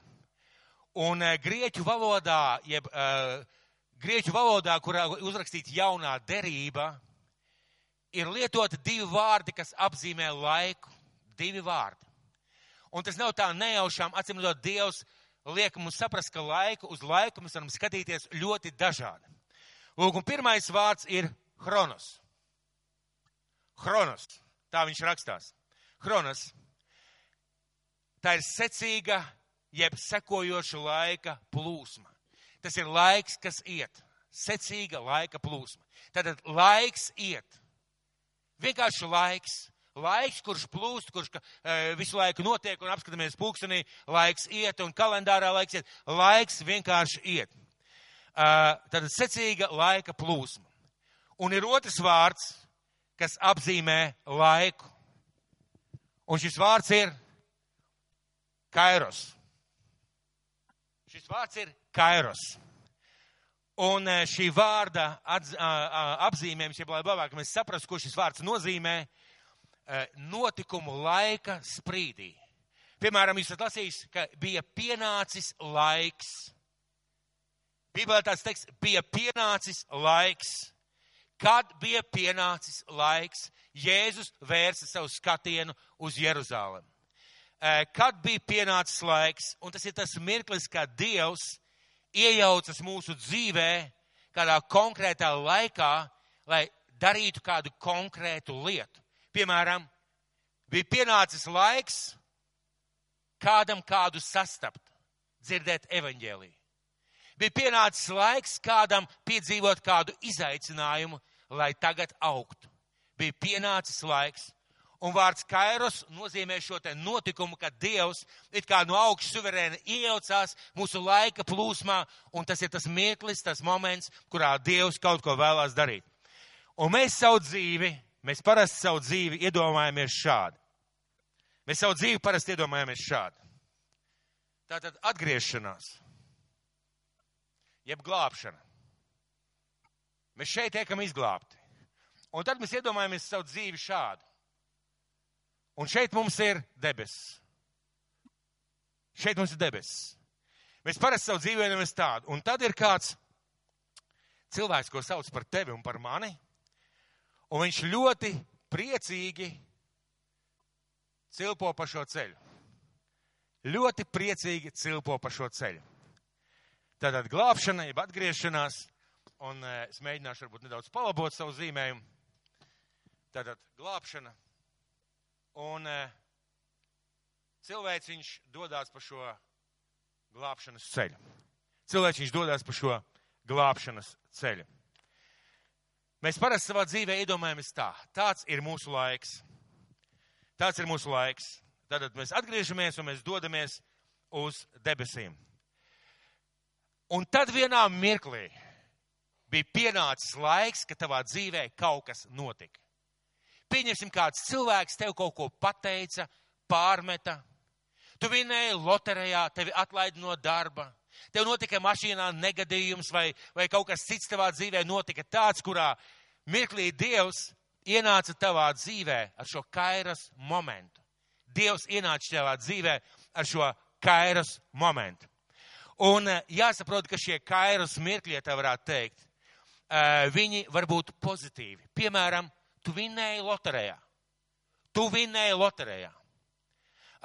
Un uh, grieķu valodā, jeb uh, grieķu valodā, kurā uzrakstīta jaunā derība, ir lietoti divi vārdi, kas apzīmē laiku. Divi vārdi. Un tas nav tā nejaušām, acīm redzot, Dievs liek mums saprast, ka laiku uz laiku mēs varam skatīties ļoti dažādi. Lūk, un pirmais vārds ir chronos. Chronos. Tā viņš rakstās. Chronos. Tā ir secīga, jeb sekojoša laika plūsma. Tas ir laiks, kas iet. Secīga laika plūsma. Tātad laiks iet. Vienkārši laiks. Laiks, kurš plūst, kurš e, visu laiku notiek un apskatāmies pulkstenī, laiks iet un kalendārā laiks iet. Laiks vienkārši iet. Tātad secīga laika plūsma. Un ir otrs vārds, kas apzīmē laiku. Un šis vārds ir kairos. Šis vārds ir kairos. Un šī vārda atz, apzīmējums, ja labāk mēs saprastu, ko šis vārds nozīmē, notikumu laika sprīdī. Piemēram, jūs esat lasījis, ka bija pienācis laiks. Bībelē tāds teksts, bija pienācis laiks Kad bija pienācis laiks, Jēzus vērsa savu skatienu uz Jeruzālēm. Kad bija pienācis laiks, un tas ir tas mirklis, kad Dievs iejaucas mūsu dzīvē, kādā konkrētā laikā, lai darītu kādu konkrētu lietu. Piemēram, bija pienācis laiks kādam kādu sastapt, dzirdēt evaņģēliju. Bija pienācis laiks kādam piedzīvot kādu izaicinājumu, lai tagad augtu. Bija pienācis laiks. Un vārds kairos nozīmē šo te notikumu, kad Dievs it kā no augšas suverēni iejaucās mūsu laika plūsmā, un tas ir tas mirklis, tas moments, kurā Dievs kaut ko vēlās darīt. Un mēs savu dzīvi, mēs parasti savu dzīvi iedomājamies šādi. Mēs savu dzīvi parasti iedomājamies šādi. Tātad atgriešanās jeb glābšana. Mēs šeit tiekam izglābti. Un tad mēs iedomājamies savu dzīvi šādu. Un šeit mums ir debesis. Šeit mums ir debesis. Mēs parasti savu dzīvi iedomājamies tādu. Un tad ir kāds cilvēks, ko sauc par tevi un par mani. Un viņš ļoti priecīgi cilpo pa šo ceļu. Ļoti priecīgi cilpo pa šo ceļu. Tātad glābšana, jeb atgriešanās, un e, es mēģināšu varbūt nedaudz palabot savu zīmējumu. Tātad glābšana, un e, cilvēks viņš dodās pa šo glābšanas ceļu. Cilvēks viņš dodās pa šo glābšanas ceļu. Mēs parasti savā dzīvē iedomājamies tā. Tāds ir mūsu laiks. Tāds ir mūsu laiks. Tātad mēs atgriežamies un mēs dodamies uz debesīm. Un tad vienā mirklī bija pienācis laiks, ka tavā dzīvē kaut kas notika. Pieņemsim, kāds cilvēks tev kaut ko pateica, pārmeta. Tu vinēji loterijā, tevi atlaida no darba. Tev notika mašīnā negadījums vai, vai kaut kas cits tavā dzīvē notika tāds, kurā mirklī Dievs ienāca tavā dzīvē ar šo kairas momentu. Dievs ienāca tavā dzīvē ar šo kairas momentu. Un eh, jāsaprot, ka šie kairas mirkļi, ja tā varētu teikt, eh, viņi var būt pozitīvi. Piemēram, tu vinnēji loterijā. Tu vinnēji loterijā.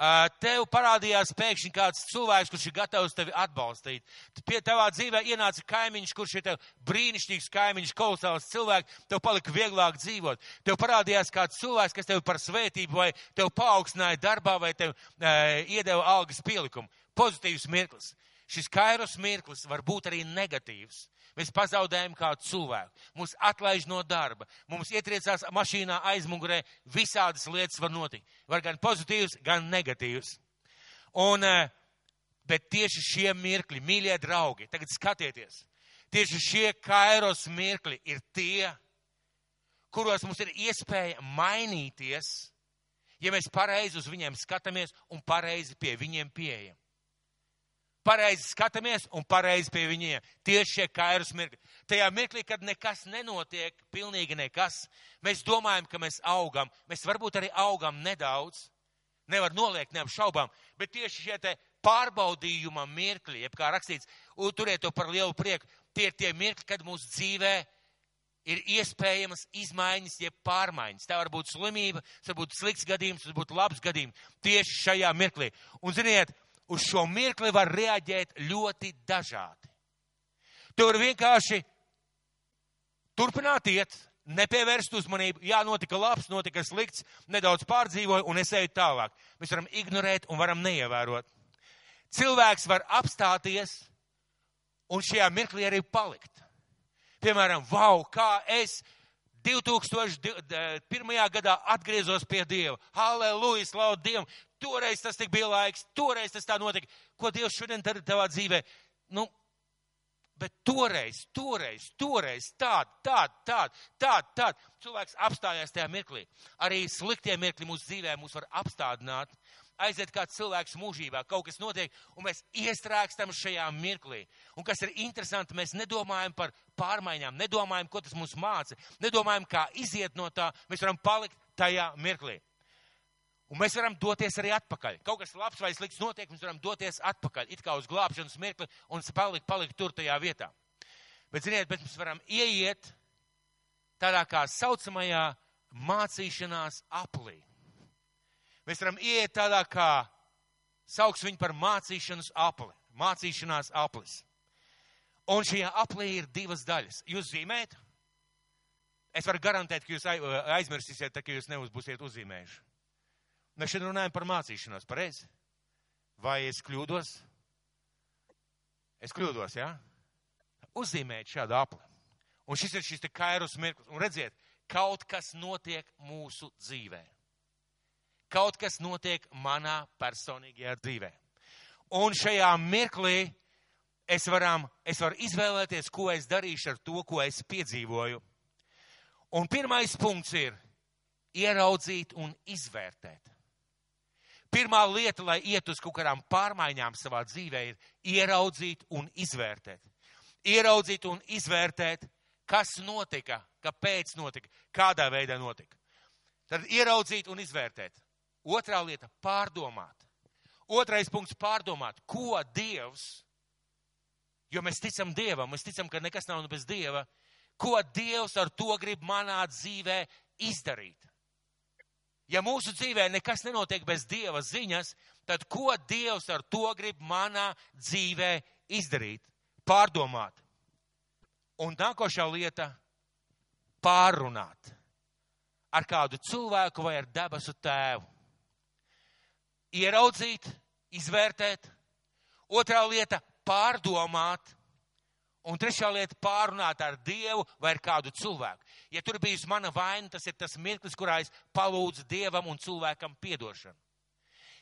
Eh, tev parādījās pēkšņi kāds cilvēks, kurš ir gatavs tevi atbalstīt. Pie tavā dzīvē ienāca kaimiņš, kurš ir tev brīnišķīgs kaimiņš, kolosāls cilvēks, tev palika vieglāk dzīvot. Tev parādījās kāds cilvēks, kas tev par svētību vai tev paaugstināja darbā vai tev e, iedeva algas pielikumu. Pozitīvs mirklis. Šis kairos mirklis var būt arī negatīvs. Mēs pazaudējam kādu cilvēku, mūs atlaiž no darba, mums ietriecās mašīnā aizmugurē, visādas lietas var notikt. Var gan pozitīvs, gan negatīvs. Un, eh, bet tieši šie mirkļi, mīļie draugi, tagad skatieties, tieši šie kairos mirkļi ir tie, kuros mums ir iespēja mainīties, ja mēs pareizi uz viņiem skatāmies un pareizi pie viņiem pieejam. Pareizi skatāmies un pareizi pie viņiem. Tieši šie kairus mirkļi. Tajā mirklī, kad nekas nenotiek, pilnīgi nekas, mēs domājam, ka mēs augam. Mēs varbūt arī augam nedaudz, nevar noliekt neapšaubām, bet tieši šie te pārbaudījuma mirkļi, jeb kā rakstīts, turiet to par lielu prieku, tie ir tie mirkļi, kad mūsu dzīvē ir iespējamas izmaiņas, jeb pārmaiņas. Tā var būt slimība, tas var būt slikts gadījums, tas var būt labs gadījums tieši šajā mirklī. Un ziniet, uz šo mirkli var reaģēt ļoti dažādi. Tu vari vienkārši turpināt iet, nepievērst uzmanību. Jā, notika labs, notika slikts, nedaudz pārdzīvoju un es eju tālāk. Mēs varam ignorēt un varam neievērot. Cilvēks var apstāties un šajā mirklī arī palikt. Piemēram, wow, kā es 2001. gadā atgriezos pie Dieva. Halleluja, slavu Dievam! Toreiz tas tik bija laiks, toreiz tas tā notika. Ko Dievs šodien dara tavā dzīvē? Nu, bet toreiz, toreiz, toreiz, tād, tād, tād, tād, tād. Cilvēks apstājās tajā mirklī. Arī sliktie mirkļi mūsu dzīvē mūs var apstādināt aiziet kāds cilvēks mūžībā, kaut kas notiek, un mēs iestrēgstam šajā mirklī. Un kas ir interesanti, mēs nedomājam par pārmaiņām, nedomājam, ko tas mums māca, nedomājam, kā iziet no tā, mēs varam palikt tajā mirklī. Un mēs varam doties arī atpakaļ. Kaut kas labs vai slikts notiek, mēs varam doties atpakaļ, it kā uz glābšanas mirkli un palikt, palikt tur tajā vietā. Bet, ziniet, bet mēs varam ieiet tādā kā saucamajā mācīšanās aplī. Mēs varam iet tādā kā, sauks viņu par mācīšanas apli, mācīšanās aplis. Un šajā aplī ir divas daļas. Jūs zīmējat? Es varu garantēt, ka jūs aizmirsīsiet, tā, ka jūs neuzbūsiet uzzīmējuši. Mēs šeit runājam par mācīšanos, pareizi? Vai es kļūdos? Es kļūdos, jā? Ja? Uzzīmējiet šādu apli. Un šis ir šis te kairus mirklis. Un redziet, kaut kas notiek mūsu dzīvē kaut kas notiek manā personīgajā dzīvē. Un šajā mirklī es, varam, es varu izvēlēties, ko es darīšu ar to, ko es piedzīvoju. Un pirmais punkts ir ieraudzīt un izvērtēt. Pirmā lieta, lai iet uz kaut kādām pārmaiņām savā dzīvē, ir ieraudzīt un izvērtēt. Ieraudzīt un izvērtēt, kas notika, kāpēc notika, kādā veidā notika. Tad ieraudzīt un izvērtēt. Otrā lieta - pārdomāt. Otrais punkts - pārdomāt, ko Dievs, jo mēs ticam Dievam, mēs ticam, ka nekas nav bez Dieva, ko Dievs ar to grib manā dzīvē izdarīt. Ja mūsu dzīvē nekas nenotiek bez Dieva ziņas, tad ko Dievs ar to grib manā dzīvē izdarīt? Pārdomāt. Un nākošā lieta - pārunāt ar kādu cilvēku vai ar debesu tēvu ieraudzīt, izvērtēt. Otrā lieta - pārdomāt. Un trešā lieta - pārunāt ar Dievu vai ar kādu cilvēku. Ja tur bijusi mana vaina, tas ir tas mirklis, kurā es palūdzu Dievam un cilvēkam piedošanu.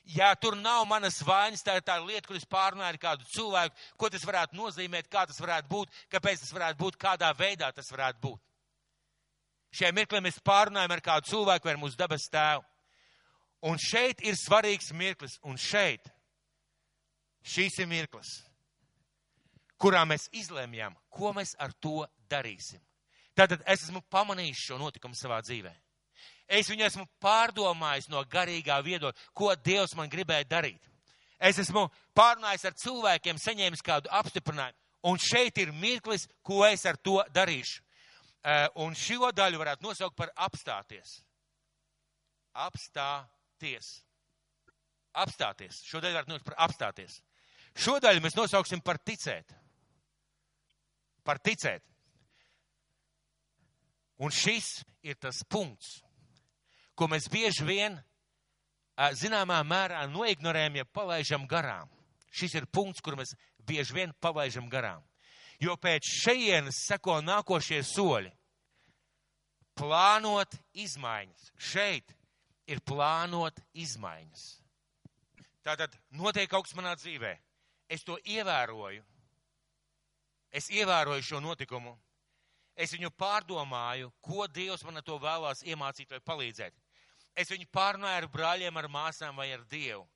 Ja tur nav manas vainas, tā ir tā lieta, kur es pārunāju ar kādu cilvēku, ko tas varētu nozīmēt, kā tas varētu būt, kāpēc tas varētu būt, kādā veidā tas varētu būt. Šajā mirklī mēs pārunājam ar kādu cilvēku vai mūsu dabas tēvu. Un šeit ir svarīgs mirklis, un šeit šīs ir mirklis, kurā mēs izlemjam, ko mēs ar to darīsim. Tātad es esmu pamanījis šo notikumu savā dzīvē. Es viņu esmu pārdomājis no garīgā viedokļa, ko Dievs man gribēja darīt. Es esmu pārunājis ar cilvēkiem, saņēmis kādu apstiprinājumu, un šeit ir mirklis, ko es ar to darīšu. Eh, un šo daļu varētu nosaukt par apstāties. Apstāties apstāties. Apstāties. Šodien var nosaukt par apstāties. Šodien mēs nosauksim par ticēt. Par ticēt. Un šis ir tas punkts, ko mēs bieži vien zināmā mērā noignorējam, ja palaidām garām. Šis ir punkts, kur mēs bieži vien palaidām garām. Jo pēc šejienes seko nākošie soļi. Plānot izmaiņas šeit, ir plānot izmaiņas. Tātad notiek kaut kas manā dzīvē. Es to ievēroju. Es ievēroju šo notikumu. es viņu pārdomāju, ko Dievs man to vēlās iemācīt vai palīdzēt. Es viņu pārnāju ar brāļiem, ar māsām vai ar Dievu.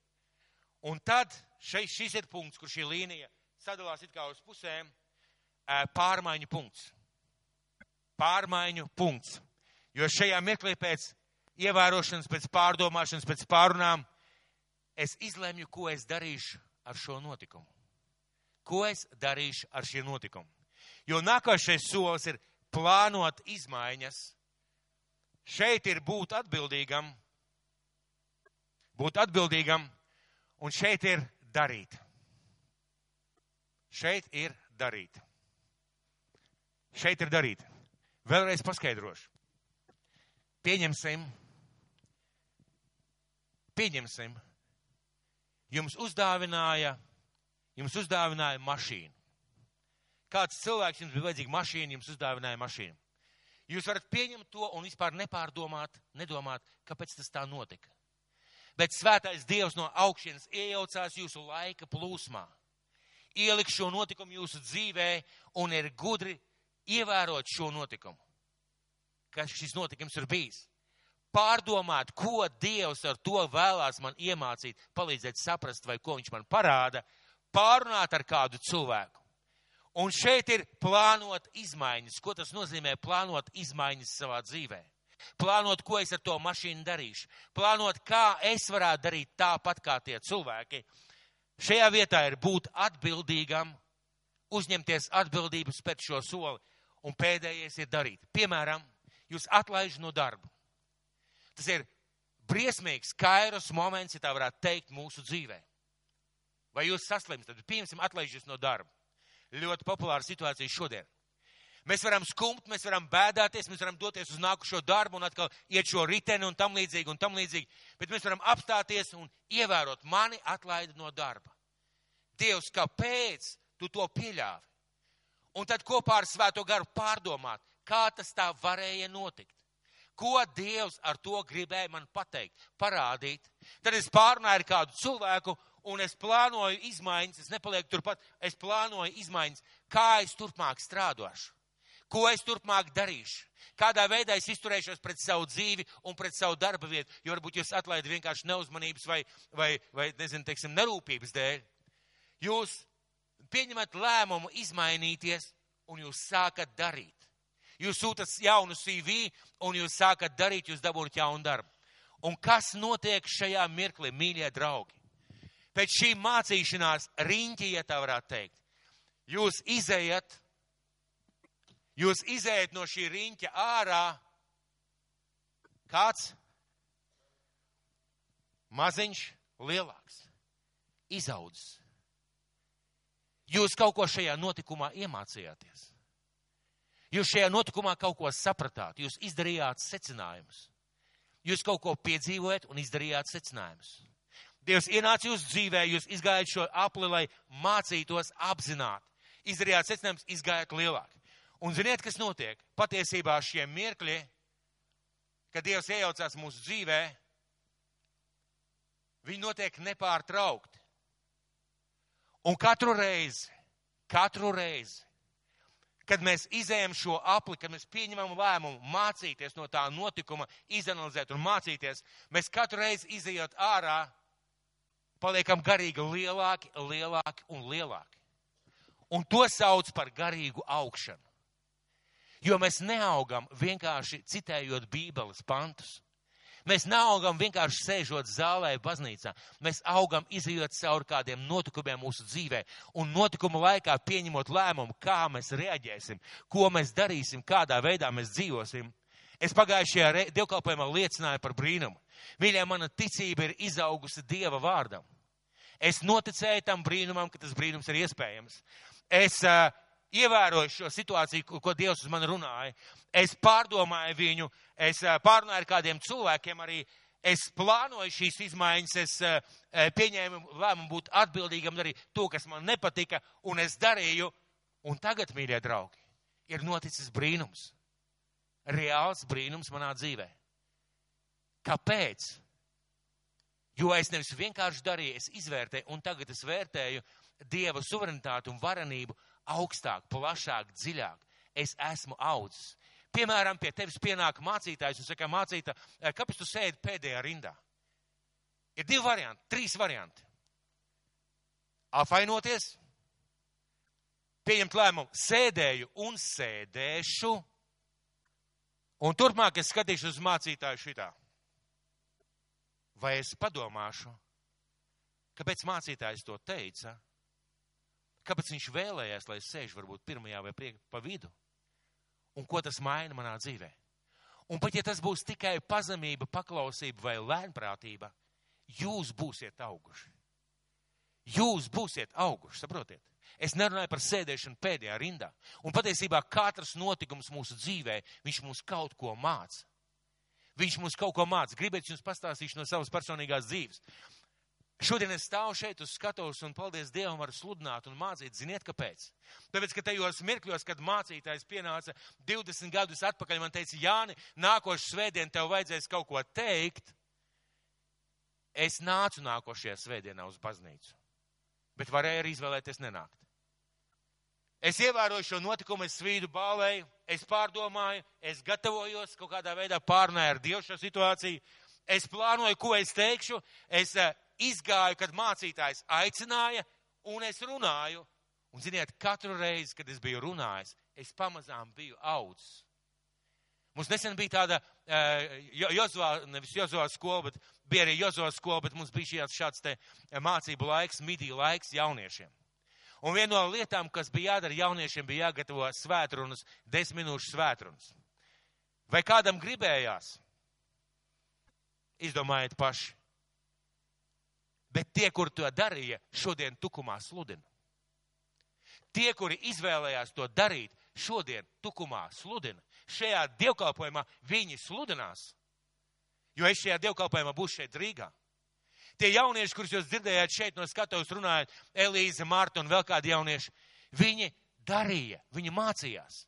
Un tad šeit, šis ir punkts, kur šī līnija sadalās it kā uz pusēm pārmaiņu punkts. Pārmaiņu punkts. Jo šajā mirklī pēc ievērošanas, pēc pārdomāšanas, pēc pārunām es izlēmu, ko es darīšu ar šo notikumu. Ko es darīšu ar šiem notikumu? Jo nākošais solis ir plānot izmaiņas. Šeit ir būt atbildīgam, būt atbildīgam, un šeit ir darīt. Šeit ir darīt. Šeit ir darīt. Vēlreiz paskaidrošu. Pieņemsim, pieņemsim, jums uzdāvināja, jums uzdāvināja mašīnu. Kāds cilvēks jums bija vajadzīga mašīna, jums uzdāvināja mašīnu. Jūs varat pieņemt to un vispār nepārdomāt, nedomāt, kāpēc tas tā notika. Bet svētais Dievs no augšienes iejaucās jūsu laika plūsmā, ieliks šo notikumu jūsu dzīvē un ir gudri ievērot šo notikumu, kas šis notikums ir bijis. Pārdomāt, ko Dievs ar to vēlās man iemācīt, palīdzēt saprast, vai ko viņš man parāda, pārunāt ar kādu cilvēku. Un šeit ir plānot izmaiņas. Ko tas nozīmē plānot izmaiņas savā dzīvē? Plānot, ko es ar to mašīnu darīšu. Plānot, kā es varētu darīt tāpat kā tie cilvēki. Šajā vietā ir būt atbildīgam, uzņemties atbildību, spēt šo soli un pēdējais ir darīt. Piemēram, jūs atlaiž no darba. Tas ir briesmīgs, kairos moments, ja tā varētu teikt, mūsu dzīvē. Vai jūs saslimstat, tad pieņemsim atlaižas no darba. Ļoti populāra situācija šodien. Mēs varam skumt, mēs varam bēdāties, mēs varam doties uz nākušo darbu un atkal iet šo riteni un tam līdzīgi un tam līdzīgi, bet mēs varam apstāties un ievērot mani atlaidi no darba. Dievs, kāpēc tu to pieļāvi? un tad kopā ar Svēto garu pārdomāt, kā tas tā varēja notikt. Ko Dievs ar to gribēja man pateikt, parādīt. Tad es pārnāju ar kādu cilvēku, un es plānoju izmaiņas, es nepalieku turpat, es plānoju izmaiņas, kā es turpmāk strādāšu, ko es turpmāk darīšu, kādā veidā es izturēšos pret savu dzīvi un pret savu darba vietu, jo varbūt jūs atlaidat vienkārši neuzmanības vai, vai, vai nezinu, teiksim, nerūpības dēļ. Jūs pieņemat lēmumu izmainīties, un jūs sākat darīt. Jūs sūtat jaunu CV, un jūs sākat darīt, jūs dabūjat jaunu darbu. Un kas notiek šajā mirklī, mīļie draugi? Pēc šī mācīšanās riņķi, ja tā varētu teikt, jūs izējat, jūs izējat no šī riņķa ārā. Kāds? Maziņš, lielāks, izaudzis Jūs kaut ko šajā notikumā iemācījāties. Jūs šajā notikumā kaut ko sapratāt, jūs izdarījāt secinājumus. Jūs kaut ko piedzīvojat un izdarījāt secinājumus. Dievs ienāca jūsu dzīvē, jūs izgājat šo apli, lai mācītos apzināt. Izdarījāt secinājumus, izgājat lielāk. Un ziniet, kas notiek? Patiesībā šie mirkļi, kad Dievs iejaucās mūsu dzīvē, viņi notiek nepārtraukti. Un katru reizi, katru reizi, kad mēs izējam šo apli, kad mēs pieņemam lēmumu mācīties no tā notikuma, izanalizēt un mācīties, mēs katru reizi izējot ārā, paliekam garīgi lielāki, lielāki un lielāki. Un to sauc par garīgu augšanu. Jo mēs neaugam vienkārši citējot Bībeles pantus. Mēs neaugam vienkārši sēžot zālē, baznīcā. Mēs augam izjūt cauri kādiem notikumiem mūsu dzīvē un notikumu laikā pieņemot lēmumu, kā mēs reaģēsim, ko mēs darīsim, kādā veidā mēs dzīvosim. Es pagājušajā dievkalpojumā liecināju par brīnumu. Mīļā, mana ticība ir izaugusi Dieva vārdam. Es noticēju tam brīnumam, ka tas brīnums ir iespējams. Es uh, ievēroju šo situāciju, ko Dievs uz mani runāja. Es pārdomāju viņu, es pārunāju ar kādiem cilvēkiem arī. Es plānoju šīs izmaiņas, es pieņēmu lēmumu būt atbildīgam arī to, kas man nepatika, un es darīju. Un tagad, mīļie draugi, ir noticis brīnums. Reāls brīnums manā dzīvē. Kāpēc? Jo es nevis vienkārši darīju, es izvērtēju, un tagad es vērtēju Dieva suverenitāti un varenību augstāk, plašāk, dziļāk. es esmu audzis. Piemēram, pie tevis pienāk mācītājs un saka, mācītā, kāpēc tu sēdi pēdējā rindā? Ir divi varianti, trīs varianti. Apvainoties, pieņemt lēmumu, sēdēju un sēdēšu, un turpmāk es skatīšu uz mācītāju šitā. Vai es padomāšu, kāpēc mācītājs to teica? Kāpēc viņš vēlējās, lai es sēžu varbūt pirmajā vai priek, pa vidu? Un ko tas maina manā dzīvē? Un pat ja tas būs tikai pazemība, paklausība vai lēnprātība, jūs būsiet auguši. Jūs būsiet auguši, saprotiet? Es nerunāju par sēdēšanu pēdējā rindā. Un patiesībā katrs notikums mūsu dzīvē, viņš mums kaut ko māca. Viņš mums kaut ko māca. Gribētu jums pastāstīt no savas personīgās dzīves. Šodien es stāvu šeit uz skatuves un, paldies Dievam, varu sludināt un mācīt. Ziniet, kāpēc? Tāpēc, ka tajos mirkļos, kad mācītājs pienāca 20 gadus atpakaļ, man teica, Jāni, nākošu svētdien tev vajadzēs kaut ko teikt. Es nācu nākošajā svētdienā uz baznīcu, bet varēju arī izvēlēties nenākt. Es ievēroju šo notikumu, es svīdu bālēju, es pārdomāju, es gatavojos kaut kādā veidā pārnēju ar Dievu šo situāciju, es plānoju, ko es teikšu, es uh, izgāju, kad mācītājs aicināja, un es runāju. Un, ziniet, katru reizi, kad es biju runājis, es pamazām biju audzis. Mums nesen bija tāda uh, Jozovā, nevis Jozovā skola, bet bija arī Jozovā skola, bet mums bija šāds, šāds te mācību laiks, midī laiks jauniešiem. Un viena no lietām, kas bija jādara jauniešiem, bija jāgatavo svētrunas, desmit minūšu svētrunas. Vai kādam gribējās? Izdomājiet paši. Bet tie, kur to darīja, šodien tukumā sludina. Tie, kuri izvēlējās to darīt, šodien tukumā sludina šajā dievkalpojumā viņi sludinās. Jo es šajā dievkalpojumā būšu šeit Rīgā. Tie jaunieši, kurus jūs dzirdējāt šeit no skatuves runājot, Elīze, Marta un vēl kādi jaunieši, viņi darīja, viņi mācījās.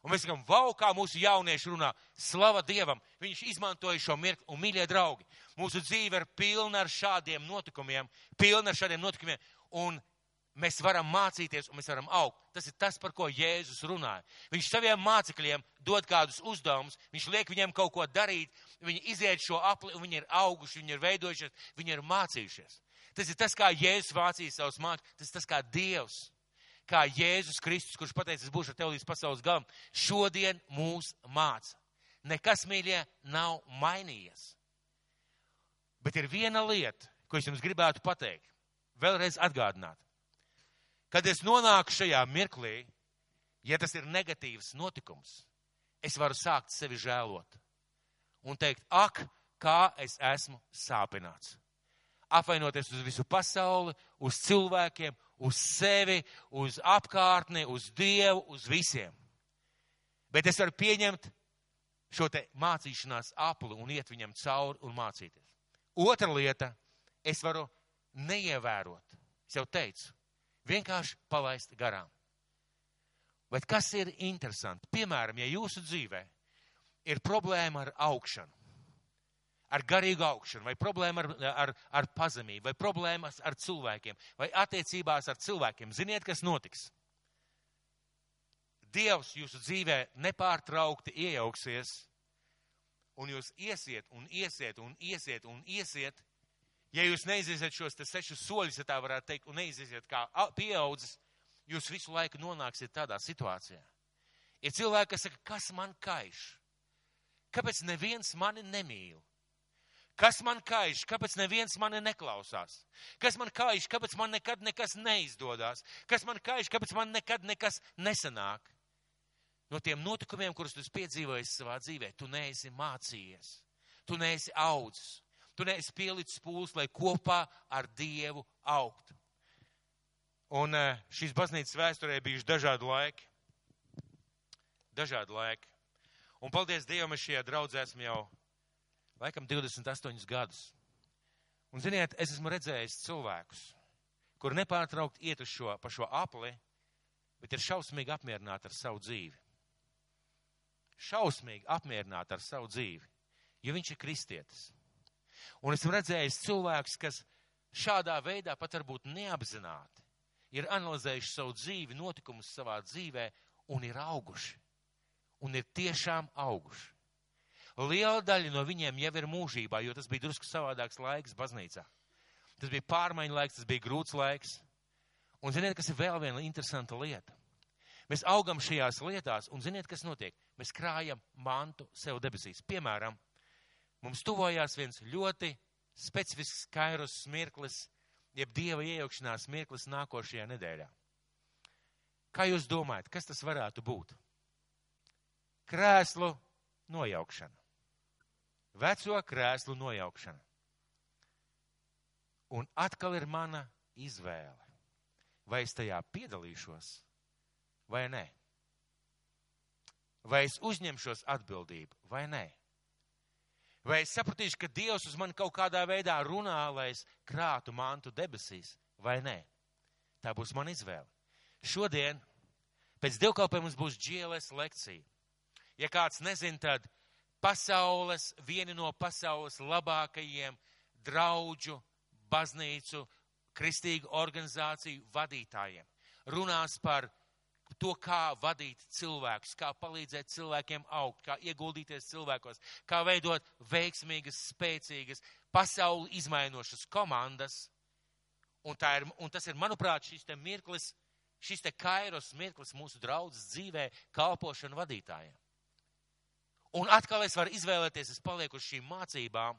Un mēs sakām, vau, kā mūsu jaunieši runā, slava Dievam, viņš izmantoja šo mirkli, un mīļie draugi, mūsu dzīve ir pilna ar šādiem notikumiem, pilna ar šādiem notikumiem, un mēs varam mācīties un mēs varam augt. Tas ir tas, par ko Jēzus runāja. Viņš saviem mācekļiem dod kādus uzdevumus, viņš liek viņiem kaut ko darīt, viņi iziet šo apli viņi ir auguši, viņi ir veidojušies, viņi ir mācījušies. Tas ir tas, kā Jēzus mācīja savus mācekļus, tas ir tas, kā Dievs, kā Jēzus Kristus, kurš pateica, es būšu ar tevi līdz pasaules galam, šodien mūs māca. Nekas, mīļie, nav mainījies. Bet ir viena lieta, ko es jums gribētu pateikt, vēlreiz atgādināt. Kad es nonāku šajā mirklī, ja tas ir negatīvs notikums, es varu sākt sevi žēlot un teikt, ak, kā es esmu sāpināts. Apvainoties uz visu pasauli, uz cilvēkiem, uz sevi, uz apkārtni, uz Dievu, uz visiem. Bet es varu pieņemt šo te mācīšanās apli un iet viņam cauri un mācīties. Otra lieta, es varu neievērot. Es jau teicu, vienkārši palaist garām. Bet kas ir interesanti? Piemēram, ja jūsu dzīvē ir problēma ar augšanu, ar garīgu augšanu, vai problēma ar, ar, ar pazemību, vai problēmas ar cilvēkiem, vai attiecībās ar cilvēkiem, ziniet, kas notiks? Dievs jūsu dzīvē nepārtraukti iejauksies, un jūs iesiet un iesiet un iesiet un iesiet, Ja jūs neiziesiet šos sešus soļus, ja tā varētu teikt, un neiziesiet kā pieaudzis, jūs visu laiku nonāksiet tādā situācijā. Ir cilvēki, kas saka, kas man kaiš? Kāpēc neviens mani nemīl? Kas man kaiš? Kāpēc neviens mani neklausās? Kas man kaiš? Kāpēc man nekad nekas neizdodas? Kas man kaiš? Kāpēc man nekad nekas nesanāk? No tiem notikumiem, kurus tu piedzīvoji savā dzīvē, tu neesi mācījies, tu neesi audzis tu neesi pielicis pūles, lai kopā ar Dievu augtu. Un eh, šīs baznīcas vēsturē bijuši dažādi laiki. Dažādi laiki. Un paldies Dievam, es šajā draudzē esmu jau laikam 28 gadus. Un ziniet, es esmu redzējis cilvēkus, kuri nepārtraukt iet uz šo, pa šo apli, bet ir šausmīgi apmierināti ar savu dzīvi. Šausmīgi apmierināti ar savu dzīvi, jo viņš ir kristietis. Un esmu redzējis cilvēkus, kas šādā veidā pat varbūt neapzināti ir analizējuši savu dzīvi, notikumus savā dzīvē un ir auguši. Un ir tiešām auguši. Liela daļa no viņiem jau ir mūžībā, jo tas bija drusku savādāks laiks baznīcā. Tas bija pārmaiņu laiks, tas bija grūts laiks. Un ziniet, kas ir vēl viena interesanta lieta? Mēs augam šajās lietās, un ziniet, kas notiek? Mēs krājam mantu sev debesīs. Piemēram, mums tuvojās viens ļoti specifisks kairos smirklis, jeb dieva iejaukšanās mirklis nākošajā nedēļā. Kā jūs domājat, kas tas varētu būt? Krēslu nojaukšana. Veco krēslu nojaukšana. Un atkal ir mana izvēle. Vai es tajā piedalīšos, vai nē? Vai es uzņemšos atbildību, vai nē? Vai es sapratīšu, ka Dievs uz mani kaut kādā veidā runā, lai es krātu mantu debesīs, vai nē? Tā būs mana izvēle. Šodien pēc dievkalpojuma mums būs GLS lekcija. Ja kāds nezin, tad pasaules, vieni no pasaules labākajiem draudžu, baznīcu, kristīgu organizāciju vadītājiem runās par to, kā vadīt cilvēkus, kā palīdzēt cilvēkiem augt, kā ieguldīties cilvēkos, kā veidot veiksmīgas, spēcīgas, pasauli izmainošas komandas. Un, ir, un tas ir, manuprāt, šis te mirklis, šis te kairos mirklis mūsu draudzes dzīvē kalpošanu vadītājiem. Un atkal es varu izvēlēties, es palieku uz šīm mācībām,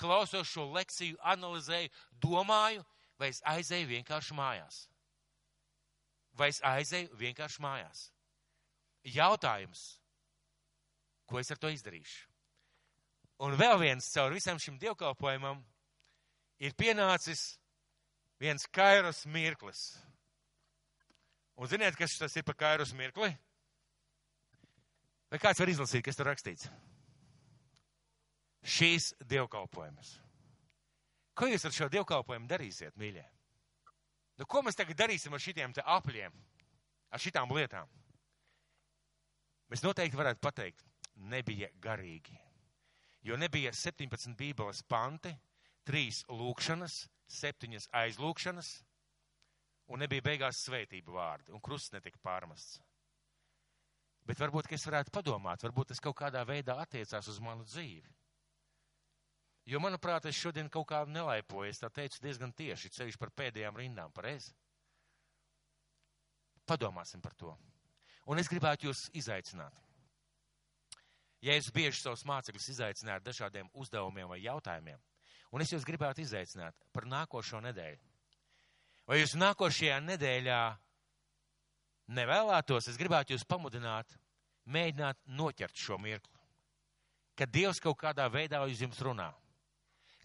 klausos šo lekciju, analizēju, domāju, vai es aizēju vienkārši mājās vai es aizēju vienkārši mājās. Jautājums, ko es ar to izdarīšu? Un vēl viens caur visam šim dievkalpojumam ir pienācis viens kairos mirklis. Un ziniet, kas tas ir par kairos mirkli? Vai kāds var izlasīt, kas tur rakstīts? Šīs dievkalpojumas. Ko jūs ar šo dievkalpojumu darīsiet, mīļie? Nu, ko mēs tagad darīsim ar šitiem te apļiem, ar šitām lietām? Mēs noteikti varētu pateikt, nebija garīgi. Jo nebija 17 bībeles panti, 3 lūkšanas, 7 aizlūkšanas, un nebija beigās svētību vārdi, un krusts netika pārmests. Bet varbūt, es varētu padomāt, varbūt tas kaut kādā veidā attiecās uz manu dzīvi. Jo, manuprāt, es šodien kaut kā nelaipoju, es tā teicu diezgan tieši, ceļš par pēdējām rindām, pareizi? Padomāsim par to. Un es gribētu jūs izaicināt. Ja es bieži savus mācekļus izaicināju ar dažādiem uzdevumiem vai jautājumiem, un es jūs gribētu izaicināt par nākošo nedēļu. Vai jūs nākošajā nedēļā nevēlētos, es gribētu jūs pamudināt, mēģināt noķert šo mirkli, kad Dievs kaut kādā veidā uz jums runā.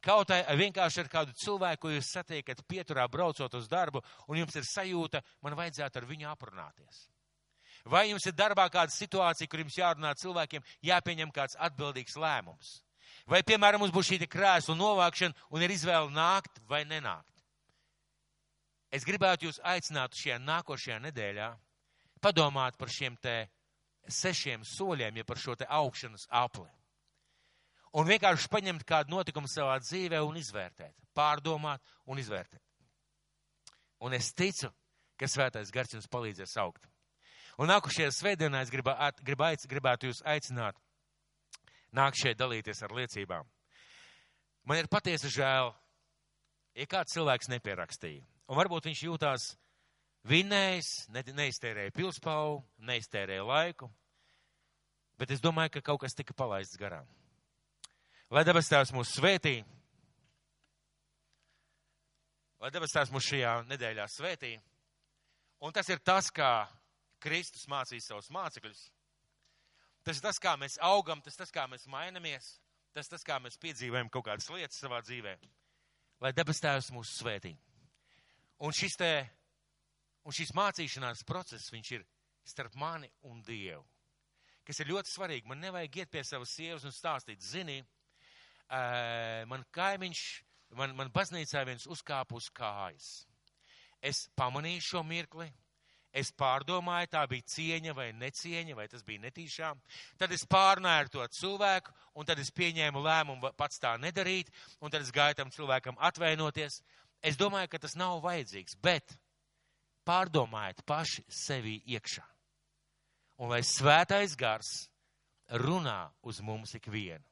Kaut arī vienkārši ar kādu cilvēku, ko jūs satiekat pieturā braucot uz darbu, un jums ir sajūta, man vajadzētu ar viņu aprunāties. Vai jums ir darbā kāda situācija, kur jums jārunā cilvēkiem, jāpieņem kāds atbildīgs lēmums? Vai, piemēram, mums būs šī krēslu novākšana un ir izvēle nākt vai nenākt? Es gribētu jūs aicināt šajā nākošajā nedēļā padomāt par šiem te sešiem soļiem, ja par šo te augšanas apli un vienkārši paņemt kādu notikumu savā dzīvē un izvērtēt, pārdomāt un izvērtēt. Un es ticu, ka svētais gars jums palīdzēs augt. Un nākušajā svētdienā es gribu, gribu aic, gribētu jūs aicināt nāk šeit dalīties ar liecībām. Man ir patiesi žēl, ja kāds cilvēks nepierakstīja. Un varbūt viņš jūtās vinnējis, ne, neiztērēja pilspaugu, neiztērēja laiku, bet es domāju, ka kaut kas tika palaists garām. Lai debes tēvs mūs svētī, lai debes tēvs mūs šajā nedēļā svētī. Un tas ir tas, kā Kristus mācīja savus mācekļus. Tas ir tas, kā mēs augam, tas ir tas, kā mēs mainamies, tas ir tas, kā mēs piedzīvojam kaut kādas lietas savā dzīvē. Lai debes tēvs mūs svētī. Un šis te, un šīs mācīšanās process, viņš ir starp mani un Dievu. Kas ir ļoti svarīgi. Man nevajag iet pie savas sievas un stāstīt, zini, man kaimiņš, man, man baznīcā viens uzkāpa uz kājas. Es pamanīju šo mirkli, es pārdomāju, tā bija cieņa vai necieņa, vai tas bija netīšām. Tad es pārnāju ar to cilvēku, un tad es pieņēmu lēmumu pats tā nedarīt, un tad es gāju tam cilvēkam atvainoties. Es domāju, ka tas nav vajadzīgs, bet pārdomājiet paši sevi iekšā. un lai svētais gars runā uz mums ikvienu.